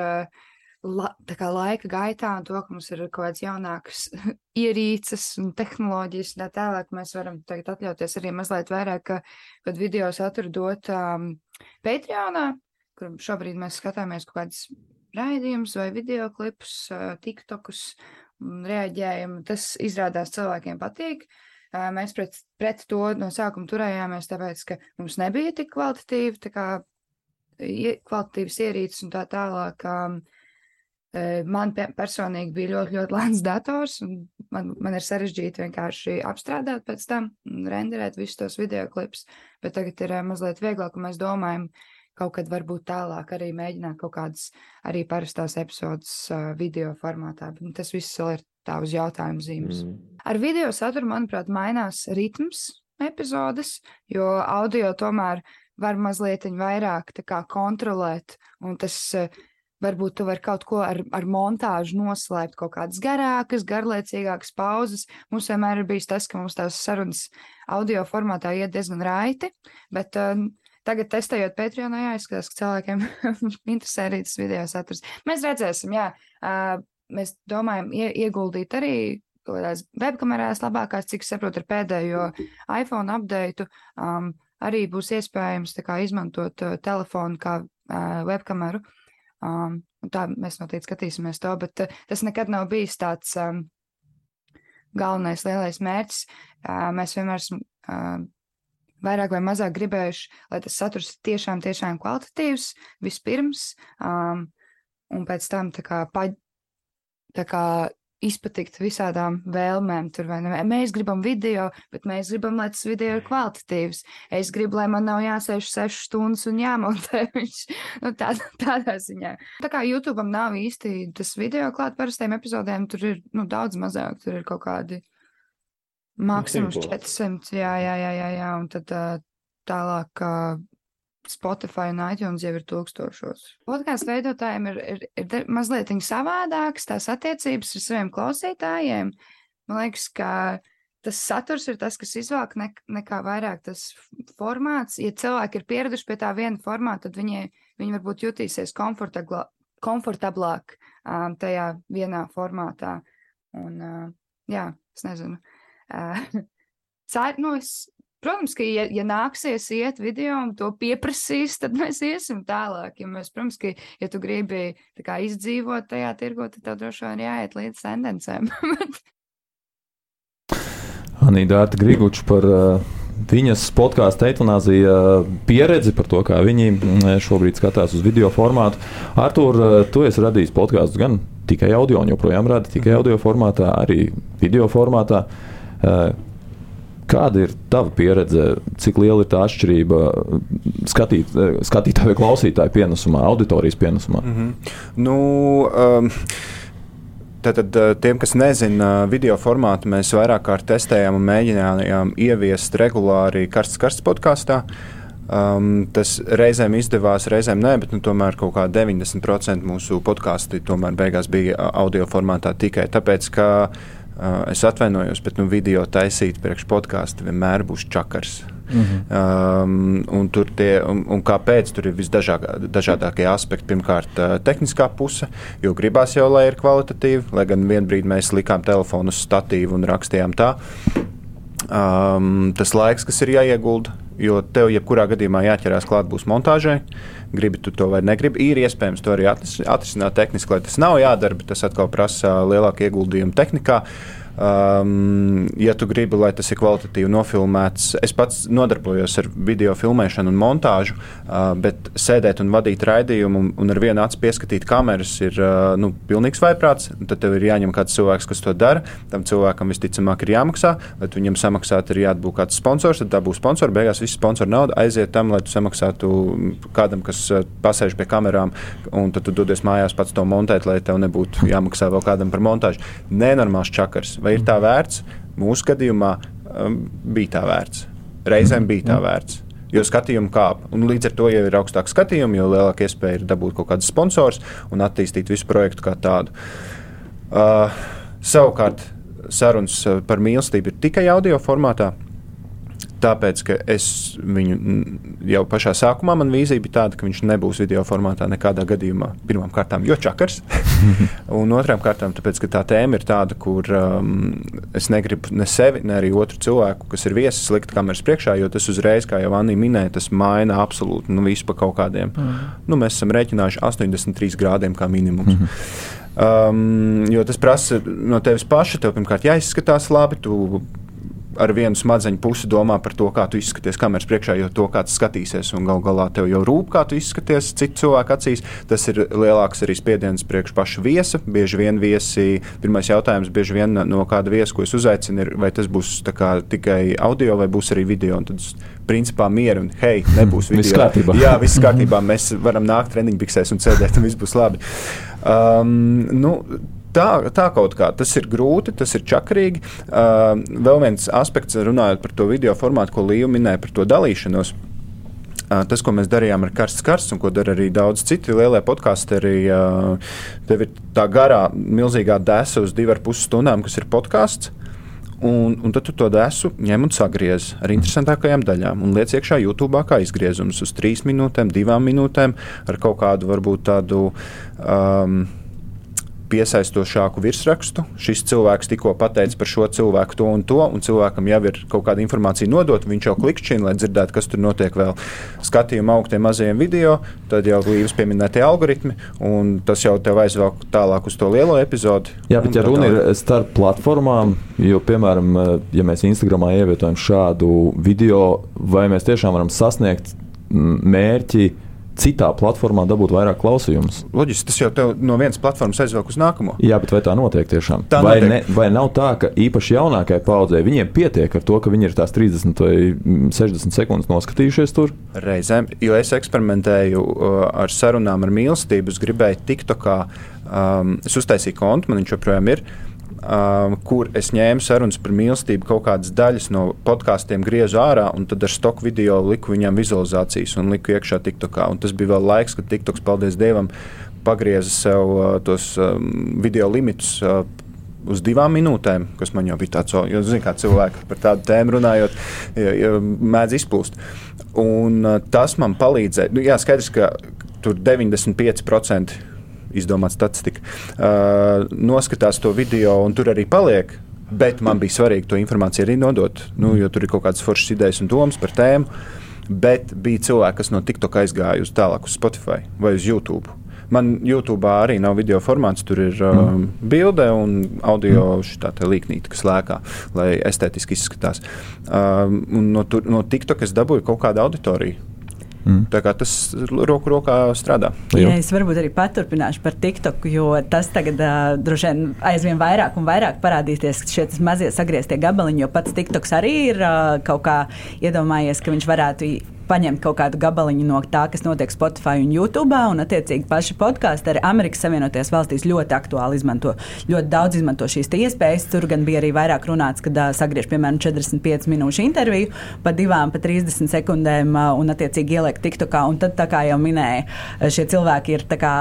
la, laika gaitā un to, ka mums ir kaut kādas jaunākas [laughs] ierīces un tehnoloģijas, tā tālāk mēs varam tagad atļauties arī mazliet vairāk, ka, kad video saturu dot um, Patreonā, kur šobrīd mēs skatāmies kaut kādas raidījumus vai video klipus, uh, TikTokus un reaģējam. Tas izrādās cilvēkiem patīk. Uh, mēs pret, pret to no sākuma turējāmies, tāpēc, ka mums nebija tik kvalitatīvi, tā kā kvalitatīvas ierīces un tā tālāk. Um, Man personīgi bija ļoti, ļoti lēns dators, un man, man ir sarežģīti vienkārši apstrādāt pēc tam, renderēt visus tos video klipus, bet tagad ir mazliet vieglāk, un mēs domājam, kaut kad varbūt tālāk arī mēģināt kaut kādas arī parastās epizodes video formātā, bet tas viss vēl ir tā uz jautājumu zīmes. Mm. Ar video saturu, manuprāt, mainās ritms epizodes, jo audio tomēr var mazliet vairāk kā, kontrolēt, un tas uh, Varbūt tu vari kaut ko ar, ar montāžu noslēpt, kaut kādas garākas, garlaicīgākas pauzes. Mums vienmēr ir bijis tas, ka mums tās sarunas audio formātā iet diezgan raiti, bet uh, tagad testējot Patreonā, jāizskatās, ka cilvēkiem [laughs] interesē arī tas video saturs. Mēs redzēsim, jā, uh, mēs domājam ie, ieguldīt arī kādās webkamerās labākās, cik saprotu, ar pēdējo iPhone update. Um, arī būs iespējams kā, izmantot uh, telefonu kā uh, webkameru. Uh, Um, tā mēs noteikti skatīsimies to, bet uh, tas nekad nav bijis tāds um, galvenais lielais mērķis. Uh, mēs vienmēr esam uh, vairāk vai mazāk gribējuši, lai tas saturs tiešām, tiešām kvalitatīvs vispirms, um, un pēc tam tā kā, pa, tā kā izpatikt visādām vēlmēm. Tur, ne, mēs gribam video, bet mēs gribam, lai tas video ir kvalitatīvs. Es gribu, lai man nav jāsēž sešas stundas un jāmontē [laughs] viņš nu, tā, tādā ziņā. Tā kā YouTube nav īsti tas video klāt parastiem epizodēm, tur ir nu, daudz mazāk, tur ir kaut kādi maksimums 400, jā, jā, jā, jā, jā, un tad tālāk Spotify un iTunes jau ir tūkstošos. Podkāstu veidotājiem ir, ir, ir mazliet savādākas tās attiecības ar saviem klausītājiem. Man liekas, ka tas saturs ir tas, kas izvēlk ne, nekā vairāk tas formāts. Ja cilvēki ir pieraduši pie tā viena formāta, tad viņi, viņi varbūt jutīsies komfortablāk um, tajā vienā formātā. Un, uh, jā, es nezinu. Uh, [laughs] Cer, nu, es Protams, ka, ja, ja nāksies iet video un to pieprasīs, tad mēs iesim tālāk. Ja mēs, protams, ka, ja tu gribi kā, izdzīvot tajā tirgo, tad tev droši vien jāiet līdz tendencēm. [laughs] Anīda Dārta Griguča par uh, viņas podkāstu eitanāzija pieredzi, par to, kā viņi šobrīd skatās uz video formātu. Artur, uh, tu esi radījis podkāstu gan tikai audio, un joprojām radi tikai audio formātā, arī video formātā. Uh, Kāda ir tava pieredze, cik liela ir tā atšķirība skatīt, skatītāju vai klausītāju pienesumā, auditorijas pienesumā? Mm -hmm. nu, um, Tātad, tiem, kas nezina, video formātu mēs vairāk kārt testējām un mēģinājām ieviest regulāri karsts karsts podkāstā. Um, tas reizēm izdevās, reizēm nē, bet nu, tomēr kaut kā 90% mūsu podkāstu tomēr beigās bija audio formātā tikai tāpēc, ka Uh, es atvainojos, bet nu, video taisīt priekš podkāstu vienmēr būs čakars. Mm -hmm. um, tur tie, un, un kāpēc tur ir visdažādākie aspekti? Pirmkārt, uh, tehniskā puse, jo gribās jau, lai ir kvalitatīvi, lai gan vienā brīdī mēs likām telefonu uz statīvu un rakstījām tā. Um, tas laiks, kas ir jāiegulda, jo tev jebkurā gadījumā jāķerās klāt būs montāžai. Gribi tu to vai negribi, ir iespējams to arī atrisināt tehniski, lai tas nav jādara, bet tas atkal prasa lielāku ieguldījumu tehnikā. Um, ja tu gribi, lai tas ir kvalitatīvi nofilmēts, es pats nodarbojos ar video filmēšanu un montāžu, uh, bet sēdēt un vadīt raidījumu un, un ar vienu acu pieskatīt kameras ir uh, nu, pilnīgs vaiprāts. Tad tev ir jāņem kāds cilvēks, kas to dara. Tam cilvēkam visticamāk ir jāmaksā, lai viņam samaksāt, ir jābūt kāds sponsors, tad tā būs sponsors. Beigās viss sponsora nauda aiziet tam, lai tu samaksātu kādam, kas pasēž pie kamerām, un tad tu dodies mājās pats to montēt, lai tev nebūtu jāmaksā vēl kādam par montāžu. Nenormāls čakars Vai ir tā vērts? Mūsu gadījumā um, bija tā vērts. Reizēm bija tā vērts. Jo skatījumi kāp. Un līdz ar to jau ir augstāks skatījums, jo lielāka iespēja ir dabūt kaut kādus sponsorus un attīstīt visu projektu kā tādu. Uh, savukārt, sarunas par mīlestību ir tikai audio formātā. Tāpēc, ka es viņu jau pašā sākumā man vīzija bija tāda, ka viņš nebūs video formātā nekādā gadījumā. Pirmkārt, jo čakars, [laughs] un otrām kārtām, tāpēc, ka tā tēma ir tāda, kur um, es negribu ne sevi, ne arī otru cilvēku, kas ir viesis, likt kameras priekšā, jo tas uzreiz, kā jau Anna minēja, tas maina absolūti nu, visu pa kaut kādiem. Mm. Nu, mēs esam rēķinājuši 83 grādiem kā minimums. Mm. Um, jo tas prasa no tevis paša. Tev pirmkārt jāizskatās labi, tu ar vienu smadzeņu pusi domā par to, kā tu izskaties kameras priekšā, jo to kāds skatīsies, un gal galā tev jau rūp, kā tu izskaties citu cilvēku acīs. Tas ir lielāks arī spiediens priekš paša viesa. Bieži vien viesi, pirmais jautājums bieži vien no kāda viesa, ko es uzaicinu, ir, vai tas būs kā, tikai audio vai būs arī video. Tad principā miera un hei, nebūs [laughs] video. viss kārtībā. Jā, viss kārtībā. Mēs varam nākt treniņbiksēs un sēdēt, un viss būs labi. Um, nu, tā, tā kaut kā tas ir grūti, tas ir čakarīgi. Uh, vēl viens aspekts, runājot par to video formātu, ko Līja minēja par to dalīšanos. Tas, ko mēs darījām ar karsts karsts, un ko dara arī daudz citi lielie uh, tev ir tā garā, milzīgā desa uz divām puses stundām, kas ir podkāsts. Un, un tad tu to desu ņem un sagriez ar interesantākajām daļām un liec iekšā YouTube kā izgriezums uz trīs minūtēm, divām minūtēm ar kaut kādu varbūt tādu. Um, piesaistošāku virsrakstu. Šis cilvēks tikko pateica par šo cilvēku to un to, un cilvēkam jau ir kaut kāda informācija nodota. Viņš jau klikšķina, lai dzirdētu, kas tur notiek vēl. Skatījuma augstiem mazajiem video, tad jau līdz pieminētie algoritmi, un tas jau tev aizvelk tālāk uz to lielo epizodi. Jā, bet ja runa ir starp platformām, jo, piemēram, ja mēs Instagramā ievietojam šādu video, vai mēs tiešām varam sasniegt mērķi, citā platformā dabūt vairāk klausījumus. Loģiski, tas jau no vienas platformas aizvelk uz nākamo. Jā, bet vai tā notiek tiešām? Tā vai, notiek. ne, vai nav tā, ka īpaši jaunākajai paudzei viņiem pietiek ar to, ka viņi ir tās 30 vai 60 sekundes noskatījušies tur? Reizēm, jo es eksperimentēju uh, ar sarunām ar mīlestību, es gribēju TikTokā, um, es uztaisīju kontu, man viņš joprojām ir. Uh, kur es ņēmu sarunas par mīlestību, kaut kādas daļas no podkāstiem griezu ārā, un tad ar stoku video liku viņam vizualizācijas un liku iekšā TikTokā. Un tas bija vēl laiks, kad TikToks, paldies Dievam, pagrieza sev uh, tos um, video limitus. Uh, uz divām minūtēm, kas man jau bija tāds, jo, zinu, kā cilvēki par tādu tēmu runājot, mēdz izplūst. Un, uh, tas man palīdzēja. Nu, jā, skaidrs, ka tur 95% izdomāt statistiku, uh, noskatās to video un tur arī paliek. Bet man bija svarīgi to informāciju arī nodot, nu, jo tur ir kaut kādas foršas idejas un domas par tēmu. Bet bija cilvēki, kas no TikTok aizgāja uz tālāk uz Spotify vai uz YouTube. Man YouTube arī nav video formāts, tur ir um, bilde un audio šī līnija, kas lēkā, lai estētiski izskatās. Um, no, tur, no TikTok es dabūju kaut kādu auditoriju. Mm. Tā kā tas roku rokā strādā. Jā, es varbūt arī paturpināšu par TikTok, jo tas tagad uh, droši vien aizvien vairāk un vairāk parādīsies šie mazie sagrieztie gabaliņi, jo pats TikToks arī ir uh, kaut kā iedomājies, ka viņš varētu paņemt kaut kādu gabaliņu no tā, kas notiek Spotify un YouTube. Un, attiecīgi, paši podkāsti arī Amerikas Savienotajās valstīs ļoti aktuāli izmanto. Ļoti daudz izmanto šīs iespējas. Tur gan bija arī vairāk runāts, kad uh, sagriež piemēram 45 minūšu interviju pa divām, pa 30 sekundēm uh, un, attiecīgi, ieliek TikTokā. Un tad, kā jau minēja, šie cilvēki ir kā,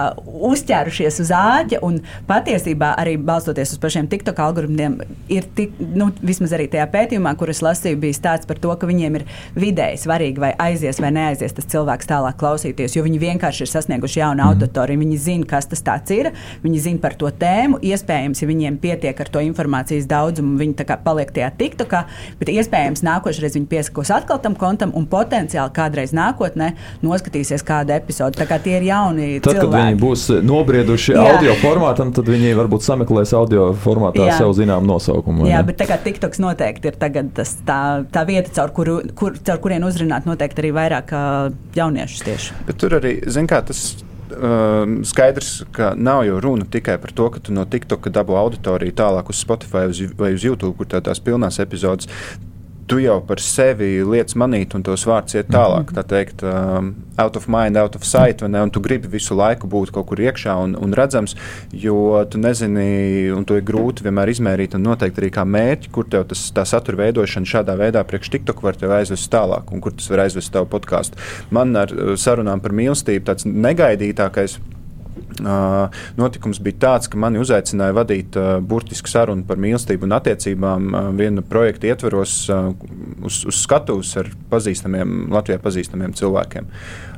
uzķērušies uz āķa un patiesībā arī balstoties uz pašiem TikTok algoritmiem, ir tik, nu, vismaz arī tajā pētījumā, kur es lasīju, bija stāsts par to, ka viņiem ir vidēji svarīgi vai aizsardzība aizies vai neaizies tas cilvēks tālāk klausīties, jo viņi vienkārši ir sasnieguši jaunu mm. auditoriju. Viņi zina, kas tas ir, viņi zina par to tēmu. Iespējams, ja viņiem pietiek ar to informācijas daudzumu, viņi paliek tajā tiktokā, bet iespējams nākošais viņi piesakos atkal tam kontam un potenciāli kādreiz nākotnē noskatīsies kādu epizodi. Tā kā tie ir jauni tad, cilvēki. Kad viņi būs nobrieduši Jā. audio formātam, tad viņi varbūt sameklēs audio formātā Jā. sev zinām nosaukumu. Jā, bet tā kā TikToks noteikti ir tas, tā, tā vieta, caur, kuru, kur, caur kurien uzrunāt noteikti arī vairāk jauniešus tieši. Bet tur arī, zin kā, tas skaidrs, ka nav jau runa tikai par to, ka tu no TikToka dabū auditoriju tālāk uz Spotify vai uz YouTube, kur tā tās pilnās epizodes tu jau par sevi lietas manīt, un tos vārdus iet tālāk. Tā teikt, um, out of mind, out of sight, ne, un tu gribi visu laiku būt kaut kur iekšā un, un redzams, jo tu nezini, un to ir grūti vienmēr izmērīt un noteikt arī kā mērķi, kur tev tas, tā satura veidošana šādā veidā priekš TikTok var tev aizvest tālāk, un kur tas var aizvest tavu podkāstu. Man ar uh, sarunām par mīlestību tāds negaidītākais notikums bija tāds, ka mani uzaicināja vadīt burtisku sarunu par mīlestību un attiecībām viena projekta ietveros uz, uz skatuves ar pazīstamiem, Latvijā pazīstamiem cilvēkiem.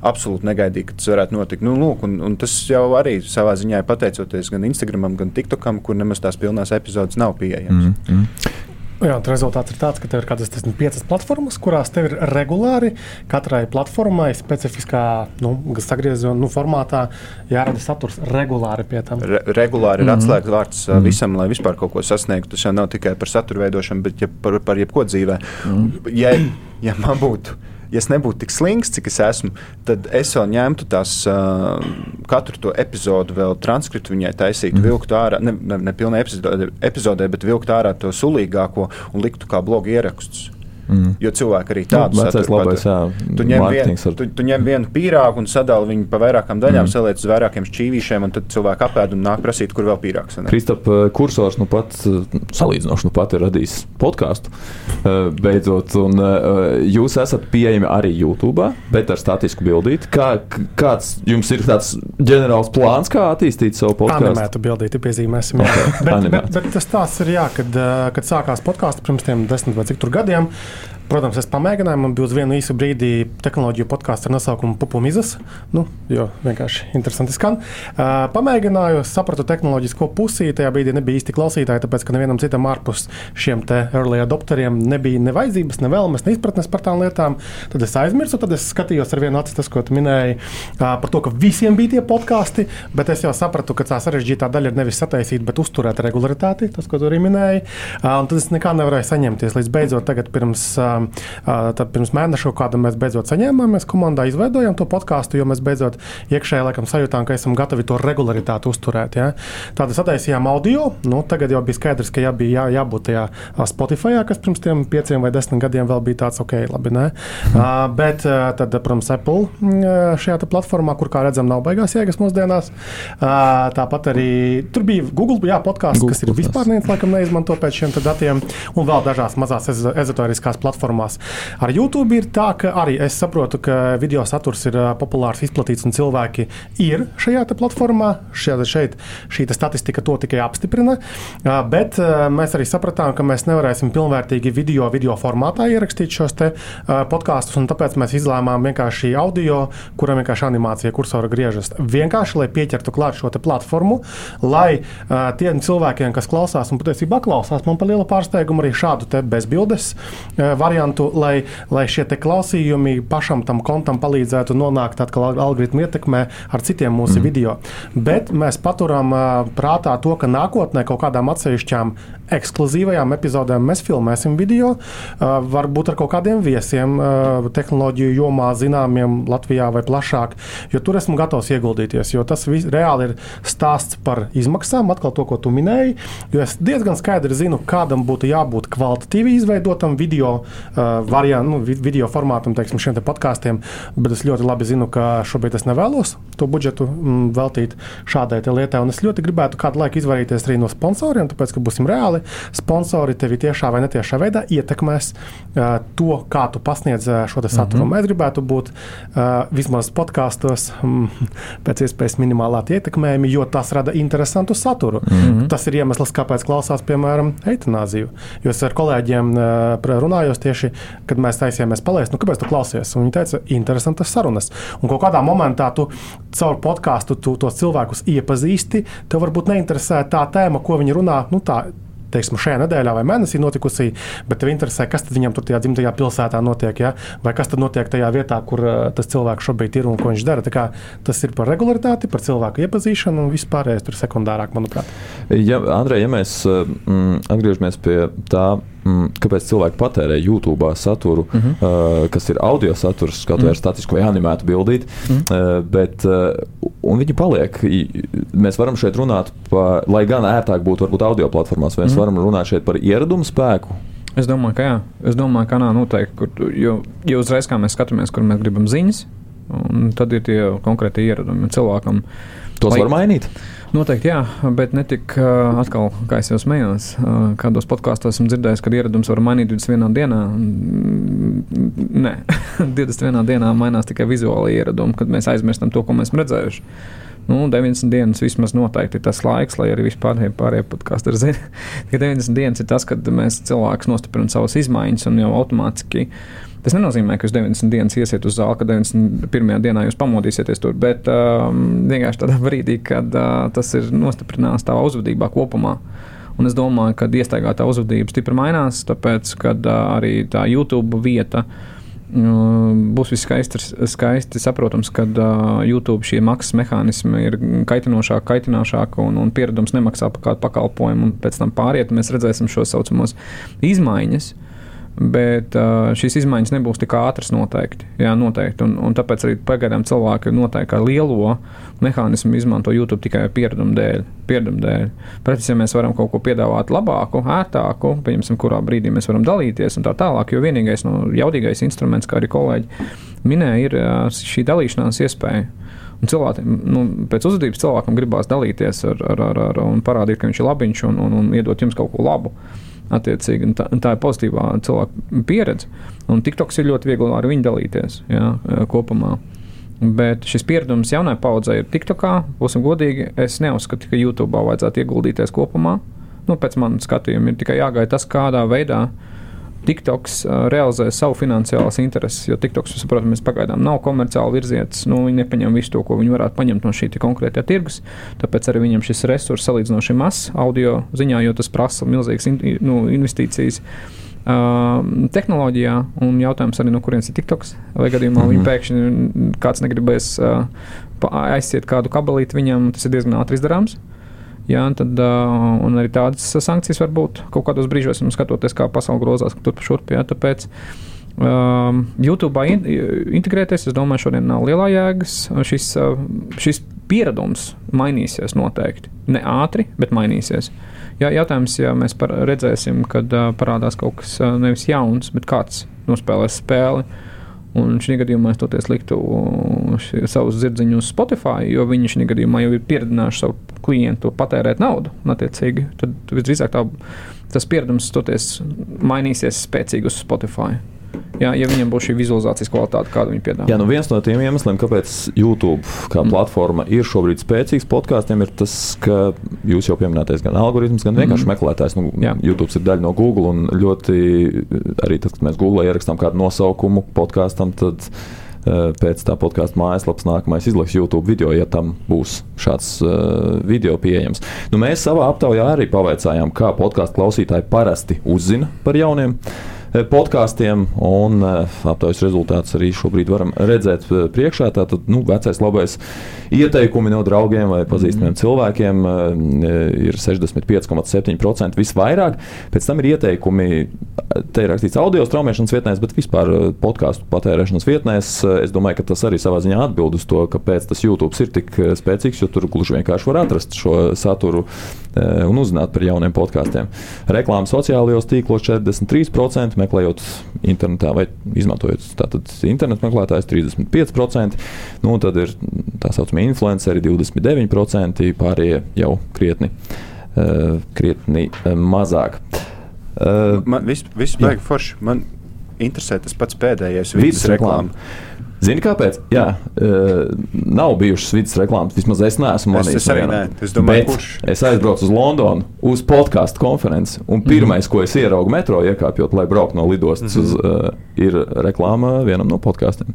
Absolūti negaidīju, ka tas varētu notikt. Nu, lūk, un, un tas jau arī savā ziņā pateicoties gan Instagram, gan TikTokam, kur nemaz tās pilnās epizodes nav pieejamas. Mm -hmm. Jā, rezultāts ir tāds, ka tev ir kaut kādas piecas platformas, kurās tev ir regulāri katrai platformai specifiskā nu, sagrieziena nu, formātā jārada saturs regulāri pie tam. Re regulāri ir mm -hmm. atslēgas vārds mm -hmm. visam, lai vispār kaut ko sasniegtu. Tas jau nav tikai par satura veidošanu, bet ja par, par jebko dzīvē. Mm -hmm. ja, ja man būtu ja es nebūtu tik slings, cik es esmu, tad es vēl ņemtu tās uh, katru to epizodu, vēl transkriptu viņai taisītu, mm. vilktu ārā, ne, ne, ne pilnā epizodē, epizodē, bet vilktu ārā to sulīgāko un liktu kā blogu ierakstus. Mm. Jo cilvēki arī tādu nu, labais, jā, tu, ņem vien, ar... tu, tu ņem vienu pīrāgu un sadali viņu pa vairākām daļām, mm. saliec uz vairākiem šķīvīšiem, un tad cilvēki apēd un nāk prasīt, kur vēl pīrāgs. Kristap, eh, kursors nu pat eh, salīdzinoši nu pat ir radījis podkāstu eh, beidzot, un jūs esat pieejami arī YouTube, bet ar statisku bildīti. Kā, kāds jums ir tāds ģenerāls plāns, kā attīstīt savu podkāstu? Animētu bildīti piezīmēsim. [laughs] bet, bet, bet tas tās ir, jā, kad, kad sākās podkāsts pirms tiem desmit vai cik tur gadiem. Protams, es pamēģināju, man bija uz vienu īsu brīdi tehnoloģiju podkāsts ar nosaukumu Pupumizas. Nu, jo vienkārši interesanti skan. Uh, pamēģināju, sapratu tehnoloģisko pusi. Tajā brīdī nebija īsti klausītāji, tāpēc ka nevienam citam ārpus šiem early adopteriem nebija ne vajadzības, ne vēlmes, ne izpratnes par tām lietām. Tad es aizmirsu, tad es skatījos ar vienu aci, tas, ko tu minēji, uh, par to, ka visiem bija tie podkāsti, bet es jau sapratu, ka tā sarežģītā daļa ir nevis sataisīt, bet uzturēt regularitāti, tas, ko tu arī minēji. Uh, tad es nekā nevarēju saņemties līdz beidzot tagad pirms. Uh, Tad pirms mēneša kāda mēs beidzot saņēmām, mēs komandā izveidojām to podkāstu, jo mēs beidzot iekšēji laikam sajūtām, ka esam gatavi to regularitāti uzturēt. Ja? Tāda sataisījām audio. Nu, tagad jau bija skaidrs, ka jā, bija jā, jābūt tajā Spotify, kas pirms tam pieciem vai desmit gadiem vēl bija tāds ok, labi. Ne? Uh, bet, tad, protams, Apple šajā platformā, kur, kā redzam, nav baigās jēgas mūsdienās. Uh, tāpat arī tur bija Google jā, podkāsts, kas ir vispār neviens laikam neizmanto pēc šiem datiem, un vēl dažās mazās ezoteriskās platformās platformās. Ar YouTube ir tā, ka arī es saprotu, ka video saturs ir populārs, izplatīts un cilvēki ir šajā platformā. Šeit, šeit šī statistika to tikai apstiprina. Bet mēs arī sapratām, ka mēs nevarēsim pilnvērtīgi video, video formātā ierakstīt šos podkāstus, un tāpēc mēs izlēmām vienkārši audio, kuram vienkārši animācija kursora griežas. Vienkārši, lai pieķertu klāt šo platformu, lai tiem cilvēkiem, kas klausās un patiesībā klausās, man par lielu pārsteigumu arī šādu bezbildes variantu variantu, lai, lai šie klausījumi pašam tam kontam palīdzētu nonākt atkal algoritmu ietekmē ar citiem mūsu mm. video. Bet mēs paturam prātā to, ka nākotnē kaut kādām atsevišķām ekskluzīvajām epizodēm mēs filmēsim video, varbūt ar kaut kādiem viesiem, tehnoloģiju jomā zināmiem Latvijā vai plašāk, jo tur esmu gatavs ieguldīties, jo tas vis, reāli ir stāsts par izmaksām, atkal to, ko tu minēji, jo es diezgan skaidri zinu, kādam būtu jābūt kvalitatīvi izveidotam video uh, variantu, nu, video formātam, teiksim, šiem te podkāstiem, bet es ļoti labi zinu, ka šobrīd es nevēlos to budžetu mm, veltīt šādai lietai. Un es ļoti gribētu kādu laiku izvairīties arī no sponsoriem, tāpēc, ka būsim reāli, sponsori tevi tiešā vai netiešā veidā ietekmēs uh, to, kā tu pasniedz uh, šo saturu. Mm -hmm. Mēs gribētu būt uh, vismaz podkāstos um, pēc iespējas minimālā ietekmējumi, jo tas rada interesantu saturu. Mm -hmm. Tas ir iemesls, kāpēc klausās, piemēram, eitanāziju. Jo es ar kolēģiem uh, runājos tieši kad mēs taisījāmies palaist, nu, kāpēc tu klausies? Un viņi teica, interesantas sarunas. Un kādā momentā tu caur podkāstu tos cilvēkus iepazīsti, tev varbūt neinteresē tā tēma, ko viņi runā. Nu, tā, teiksim, šajā nedēļā vai mēnesī notikusi, bet tev interesē, kas viņam tur tajā dzimtajā pilsētā notiek, ja? vai kas tad notiek tajā vietā, kur uh, tas cilvēks šobrīd ir un ko viņš dara. Tas ir par regularitāti, par cilvēku iepazīšanu un vispārējais tur sekundārāk, manuprāt. Ja, Andrej, ja mēs mm, atgriežamies pie tā mm, kāpēc cilvēki patērē YouTube saturu, mm -hmm. uh, kas ir audio saturs, kaut vai mm -hmm. statisku vai animētu bildīt, mm -hmm. uh, bet uh, viņi paliek. Mēs varam šeit runāt par, lai gan ērtāk būtu varbūt audio platformās, vai mēs mm -hmm. varam runāt šeit par ieradumu spēku. Es domāju, ka jā, es domāju, ka nā, noteikti, kur, jo, jo uzreiz kā mēs skatāmies, kur mēs gribam ziņas, tad ir tie konkrēti ieradumi cilvēkam. Tos lai, var mainīt. Uh, Noteikti, jā, bet ne tik atkal, kā es jau smējos, kādos podkāstos esmu dzirdējis, ka ieradums var mainīt 21 dienā. Nē, [laughs] 21 dienā mainās tikai vizuāli ieradumi, kad mēs aizmirstam to, ko mēs esam redzējuši. Nu, 90 dienas vismaz noteikti ir tas laiks, lai arī vispār pārējie podkāsti ir zināmi. [laughs] Tikai 90 dienas ir tas, kad mēs cilvēks nostiprinām savas izmaiņas un jau automātiski Tas nenozīmē, ka jūs 90 dienas iesiet uz zāli, ka 91. dienā jūs pamodīsieties tur, bet um, vienkārši tādā brīdī, kad uh, tas ir nostiprinās tavā uzvedībā kopumā. Un es domāju, ka iestaigātā uzvedība stipri mainās, tāpēc, ka uh, arī tā YouTube vieta uh, būs viss skaisti, skaisti saprotams, ka YouTube šie maksas mehānismi ir kaitinošāki, kaitinošāki un, un pieredums nemaksā par kādu pakalpojumu, un pēc tam pāriet, mēs redzēsim šos saucamos izmaiņas. Uh, Bet uh, šīs izmaiņas nebūs tik ātras noteikti. Jā, noteikti. Un, un tāpēc arī pagaidām cilvēki noteikti kā lielo mehānismu izmanto YouTube tikai piereduma dēļ. Piereduma dēļ. Pretī, ja mēs varam kaut ko piedāvāt labāku, ērtāku, pieņemsim, kurā brīdī mēs varam dalīties un tā tālāk, jo vienīgais no nu, jaudīgais instruments, kā arī kolēģi minēja, ir šī dalīšanās iespēja. Un cilvēkiem, nu, pēc uzvedības cilvēkam gribās dalīties ar, ar, ar, ar, un parādīt, ka viņš ir labiņš un, un, un iedot jums kaut ko labu. Uh, Attiecīgi, tā, tā ir pozitīvā cilvēka pieredze. Un TikToks ir ļoti viegli ar viņu dalīties jā, kopumā. Bet šis pieredums jaunai paudzei ir TikTokā. Būsim godīgi, es neuzskatu, ka YouTube vajadzētu ieguldīties kopumā. Nu, pēc manas skatījuma ir tikai jāgaida tas, kādā veidā uh, TikToks uh, realizē savu finansiālas intereses, jo TikToks, protams, pagaidām nav komerciāli virzietis. Nu, viņi nepaņem visu to, ko viņi varētu paņemt no šī konkrētā tirgus. Tāpēc arī viņam šis resurs salīdzinoši mazs audio ziņā, jo tas prasa milzīgas in, nu, investīcijas. Uh, tehnoloģijā, un jautājums arī, no kurienes ir TikToks. Vai gadījumā mm -hmm. pēkšņi kāds negribēs uh, aiziet kādu kabelīti viņam, tas ir diezgan ātri izdarāms. Uh, Jā, tad, uh, un arī tādas sankcijas var būt kaut kādos brīžos, skatoties, kā pasaule grozās turp šurp. Jā, tāpēc um, YouTube in, integrēties, es domāju, šodien nav lielā jēgas. Šis, uh, šis pieredums mainīsies noteikti. Ne ātri, bet mainīsies. Jā, jautājums, ja mēs redzēsim, kad uh, parādās kaut kas uh, nevis jauns, bet kāds nospēlēs spēli. Un šī gadījumā es toties liktu savus zirdziņus uz Spotify, jo viņi šī gadījumā jau ir pieredzinājuši savu klientu patērēt naudu. Attiecīgi, tad visdrīzāk tā, tas pieredums toties mainīsies spēcīgi uz Spotify. Jā, ja viņiem būs šī vizualizācijas kvalitāte, kādu viņi piedāvā. Jā, nu viens no tiem iemesliem, kāpēc YouTube kā mm. platforma ir šobrīd spēcīgs podkāstiem, ir tas, ka jūs jau pieminētais gan algoritms, gan vienkārši mm. meklētājs. Nu, Jā. YouTube ir daļa no Google un ļoti arī tas, kad mēs Google ierakstām kādu nosaukumu podkāstam, tad uh, pēc tā podkāstu mājaslapas nākamais izliks YouTube video, ja tam būs šāds uh, video pieejams. Nu, mēs savā aptaujā arī pavaicājām, kā podkāstu klausītāji parasti uzzina par jauniem. Uh, Eh, podkāstiem, un eh, aptaujas rezultātus arī šobrīd varam redzēt eh, priekšā. Tātad, nu, vecais labais ieteikumi no draugiem vai pazīstamiem mm. cilvēkiem ir 65,7% visvairāk. Pēc tam ir ieteikumi, te ir rakstīts audio straumēšanas vietnēs, bet vispār podkāstu patērēšanas vietnēs. Es domāju, ka tas arī savā ziņā atbild uz to, kāpēc tas YouTube ir tik spēcīgs, jo tur gluži vienkārši var atrast šo saturu un uzzināt par jauniem podkāstiem. Reklāmas sociālajos tīklos 43% meklējot internetā vai izmantojot tātad internetu meklētājs 35%, nu, tad ir tā saucamie influenceri 29%, pārējie jau krietni, uh, krietni uh, mazāk. Man viss vis baigi forši. Man interesē tas pats pēdējais vidas reklāmas. Zini, kāpēc? Jā, uh, nav bijušas vidas reklāmas. Vismaz es neesmu manījis. Es, arī ne. es domāju, kurš. Es aizbraucu uz Londonu uz podkāstu konferenci. Un pirmais, mm. ko es ieraugu metro, iekāpjot, lai brauktu no lidostas, mm -hmm. uz, uh, ir reklāma vienam no podkāstiem.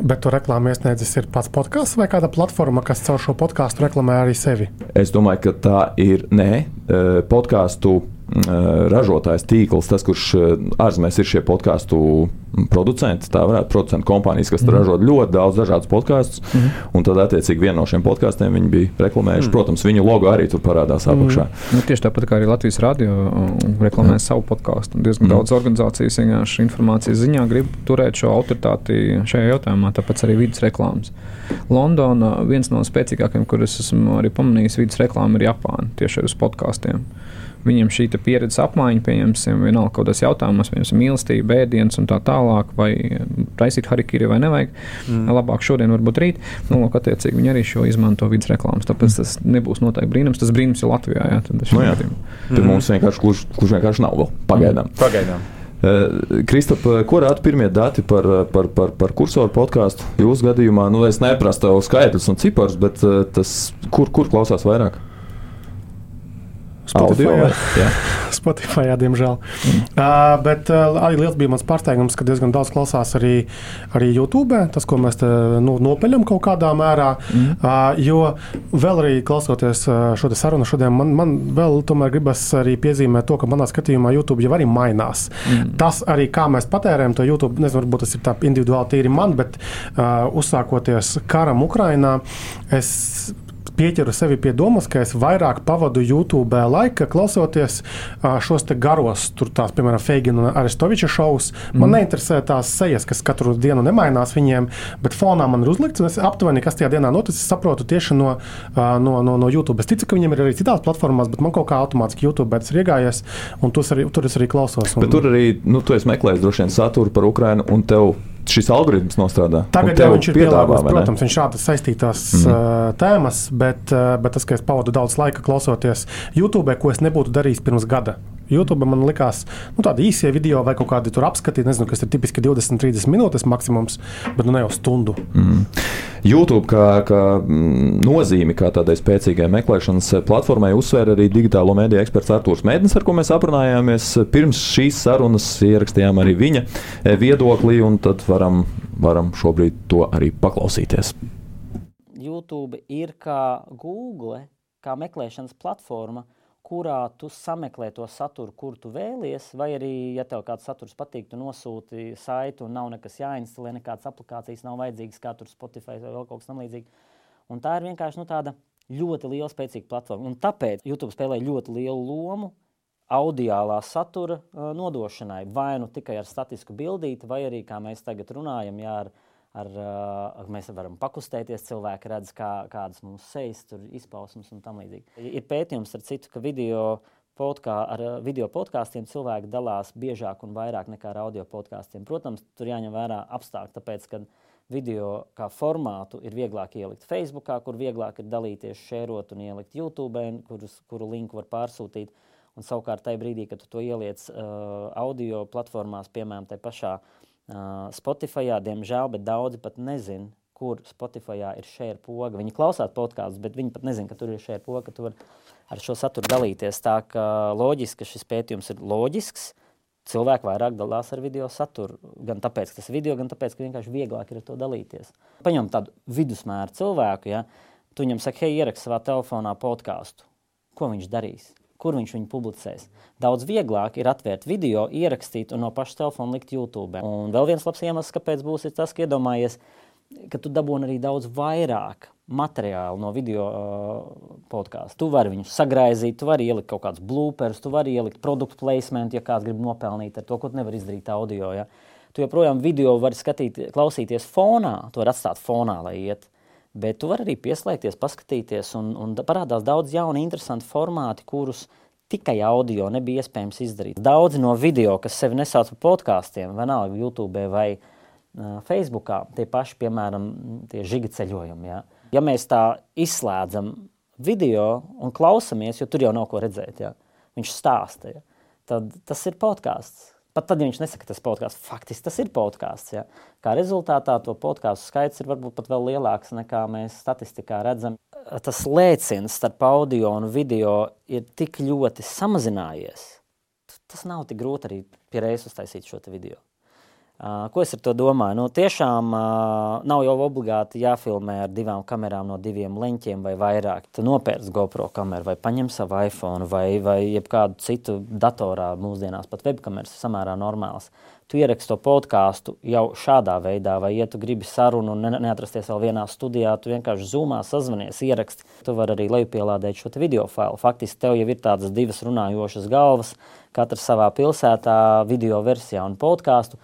Bet tu reklāmas iesniedzis ir pats podkāsts vai kāda platforma, kas caur šo podkāstu reklamē arī sevi? Es domāju, ka tā ir nē, podkāstu ražotājs tīkls, tas, kurš ārzemēs ir šie podkāstu producenti, tā varētu producentu kompānijas, kas mm. ražo ļoti daudz dažādus podkāstus. Mm. Un tad, attiecīgi, viena no šiem podkāstiem viņi bija reklamējuši. Mm. Protams, viņu logo arī tur parādās apakšā. Mm. Nu, tieši tāpat kā arī Latvijas radio reklamē mm. savu podkāstu. Diezgan mm. daudz organizācijas vienkārši informācijas ziņā grib turēt šo autoritāti šajā jautājumā, tāpēc arī vidas reklāmas. Londona viens no spēcīgākajiem, kurus esmu arī pamanījis, vidas reklāma ir Japāna tieši ar uz podkāstiem viņam šī pieredzes apmaiņa, pieņemsim, vienalga kaut kādos jautājumos, piemēram, mīlestība, ēdiens un tā tālāk, vai taisīt harikiri vai nevajag. Mm. Labāk šodien, varbūt rīt. Nu, lūk, attiecīgi viņi arī šo izmanto vidas reklāmas. Tāpēc tas nebūs noteikti brīnums. Tas brīnums ir Latvijā. Jā, tad no, nu jā. Tur mm. mums vienkārši, kurš, kurš vienkārši nav vēl pagaidām. Mm. Pagaidām. Uh, Kristap, ko rāda pirmie dati par, par, par, par kursoru podkāstu? Jūsu gadījumā, nu, es neprasu tev skaidrus un ciparus, bet tas, kur, kur klausās vairāk? Spotify. Jā, [laughs] Spotify, jā, diemžēl. Mm. Uh, bet uh, arī liels bija mans pārsteigums, ka diezgan daudz klausās arī, arī YouTube. Tas, ko mēs te, nu, nopeļam kaut kādā mērā. Mm. Uh, jo vēl arī klausoties šo sarunu šodien, man, man vēl tomēr gribas arī piezīmēt to, ka manā skatījumā YouTube jau arī mainās. Mm. Tas arī, kā mēs patērējam to YouTube, nezinu, varbūt tas ir tā individuāli tīri man, bet uh, uzsākoties karam Ukrainā, es pieķeru sevi pie domas, ka es vairāk pavadu YouTube laika klausoties šos garos, tur tās, piemēram, Feigina un Aristoviča šovus. Man mm. neinteresē tās sejas, kas katru dienu nemainās viņiem, bet fonā man ir uzlikts, un es aptuveni, kas tajā dienā noticis, saprotu tieši no, no, no, no YouTube. Es ticu, ka viņiem ir arī citās platformās, bet man kaut kā automātiski YouTube ir iegājies, un arī, tur es arī klausos. Un... Bet tur arī, nu, tu esi meklējis droši vien saturu par Ukrajinu, un tev šis algoritms nostrādā. Tagad jau viņš ir piedāvājis, protams, viņš šādas saistītās mm. uh, tēmas, bet, uh, bet tas, ka es pavadu daudz laika klausoties YouTube, ko es nebūtu darījis pirms gada. YouTube man likās, nu, tādi īsie video vai kaut kādi tur apskati, nezinu, kas ir tipiski 20, 30 minūtes maksimums, bet nu ne jau stundu. Mm. YouTube kā, kā mm, nozīmi, kā tādai spēcīgai meklēšanas platformai, uzsvēra arī digitālo mediju eksperts Artūrs Mēdnis, ar ko mēs aprunājāmies. Pirms šīs sarunas ierakstījām arī viņa viedokli, un tad varam, varam šobrīd to arī paklausīties. YouTube ir kā Google, kā meklēšanas platforma, kurā tu sameklē to saturu, kur tu vēlies, vai arī, ja tev kāds saturs patīk, tu nosūti saiti un nav nekas jāinstalē, nekādas aplikācijas nav vajadzīgas, kā tur Spotify vai vēl kaut kas tamlīdzīgs. Un tā ir vienkārši nu, tāda ļoti liela, spēcīga platforma. Un tāpēc YouTube spēlē ļoti lielu lomu audiālā satura uh, nodošanai. Vai nu tikai ar statisku bildīti, vai arī, kā mēs tagad runājam, jā, ar ar, uh, mēs varam pakustēties, cilvēki redz, kā, kādas mums sejas, izpausmes un tam līdzīgi. Ir pētījums ar citu, ka video, podkā, ar video podkāstiem cilvēki dalās biežāk un vairāk nekā ar audio podkāstiem. Protams, tur jāņem vērā apstākļi, tāpēc, ka video kā formātu ir vieglāk ielikt Facebook, kur vieglāk ir dalīties, šērot un ielikt YouTube, kurus, kuru linku var pārsūtīt. Un savukārt, tajā brīdī, kad tu to ieliec uh, audio platformās, piemēram, tajā pašā uh, Spotify, diemžēl, bet daudzi pat nezina, kur Spotify ir šī poga. Viņi klausās podkāstus, bet viņi pat nezina, ka tur ir šī poga, ka tu vari ar šo saturu dalīties. Tā kā loģiski, ka šis pētījums ir loģisks. Cilvēki vairāk dalās ar video saturu. Gan tāpēc, ka tas ir video, gan tāpēc, ka vienkārši vieglāk ir ar to dalīties. Paņem tādu vidusmēru cilvēku, ja tu viņam saki, hei, ieraksti savā telefonā podkāstu. Ko viņš darīs? Kur viņš viņu publicēs. Daudz vieglāk ir atvērt video, ierakstīt un no paša telefona likt YouTube. Un vēl viens labs iemesls, kāpēc būs tas, ka iedomājies, ka tu dabūni arī daudz vairāk materiālu no video uh, podkāstu. Tu vari viņus sagraizīt, tu vari ielikt kaut kādus bloopers, tu vari ielikt produktu placement, ja kāds grib nopelnīt ar to, ko nevar izdarīt audio. Ja? Tu joprojām video vari skatīt, klausīties fonā, tu vari atstāt fonā, lai iet. Bet tu vari arī pieslēgties, paskatīties, un, un parādās daudz jaunu, interesantu formātu, kurus tikai audio nebija iespējams izdarīt. Daudzi no video, kas sevi nesauc par podkāstiem, vienalga YouTube vai uh, Facebook, tie paši, piemēram, tie žiga ceļojumi. Ja? ja mēs tā izslēdzam video un klausamies, jo tur jau nav ko redzēt, ja? viņš stāsta, ja? tad tas ir podkāsts. Pat tad, ja viņš nesaka, tas podkāsts, faktiski tas ir podkāsts. Ja? Kā rezultātā to podkāstu skaits ir varbūt pat vēl lielāks nekā mēs statistikā redzam. Tas lēciens starp audio un video ir tik ļoti samazinājies. Tas nav tik grūti arī pie reizes uztaisīt šo video. Ko es ar to domāju? Nu, tiešām nav jau obligāti jāfilmē ar divām kamerām no diviem leņķiem vai vairāk. Tu nopērci GoPro kameru vai paņem savu iPhone vai, vai kādu citu datorā. Mūsdienās pat webkameras ir samērā normāls. Tu ieraksti to podkāstu jau šādā veidā, vai, ja tu gribi sarunu un ne, neatrasties vēl vienā studijā, tu vienkārši zūmā sazvanies, ieraksti. Tu vari arī lejupielādēt šo video failu. Faktiski tev jau ir tādas divas runājošas galvas, katrs savā pilsētā, video versijā un podkāstu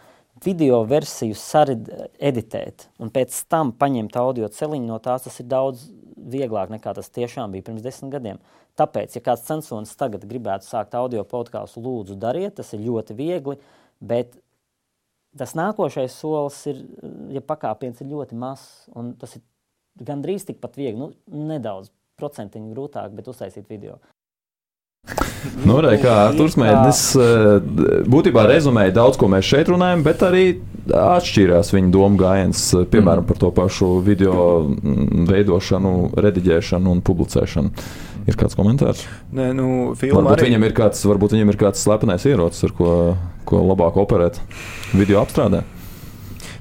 video versiju sareditēt un pēc tam paņemt audio celiņu no tās, tas ir daudz vieglāk nekā tas tiešām bija pirms desmit gadiem. Tāpēc, ja kāds censonis tagad gribētu sākt audio podkāstu, lūdzu, dariet, tas ir ļoti viegli, bet tas nākošais solis ir, ja pakāpiens ir ļoti mazs, un tas ir gandrīz tikpat viegli, nu, nedaudz procentiņu grūtāk, bet uztaisīt video. Nu, re, kā Arthurs Mēnesis eh, būtībā rezumēja daudz, ko mēs šeit runājam, bet arī atšķīrās viņa domu gājiens, eh, piemēram, mm. par to pašu video mm, veidošanu, rediģēšanu un publicēšanu. Ir kāds komentārs? Nē, nu, varbūt, arī... viņam ir kāds, varbūt viņam ir kāds slepenais ierocis, ar ko, ko labāk operēt video apstrādē.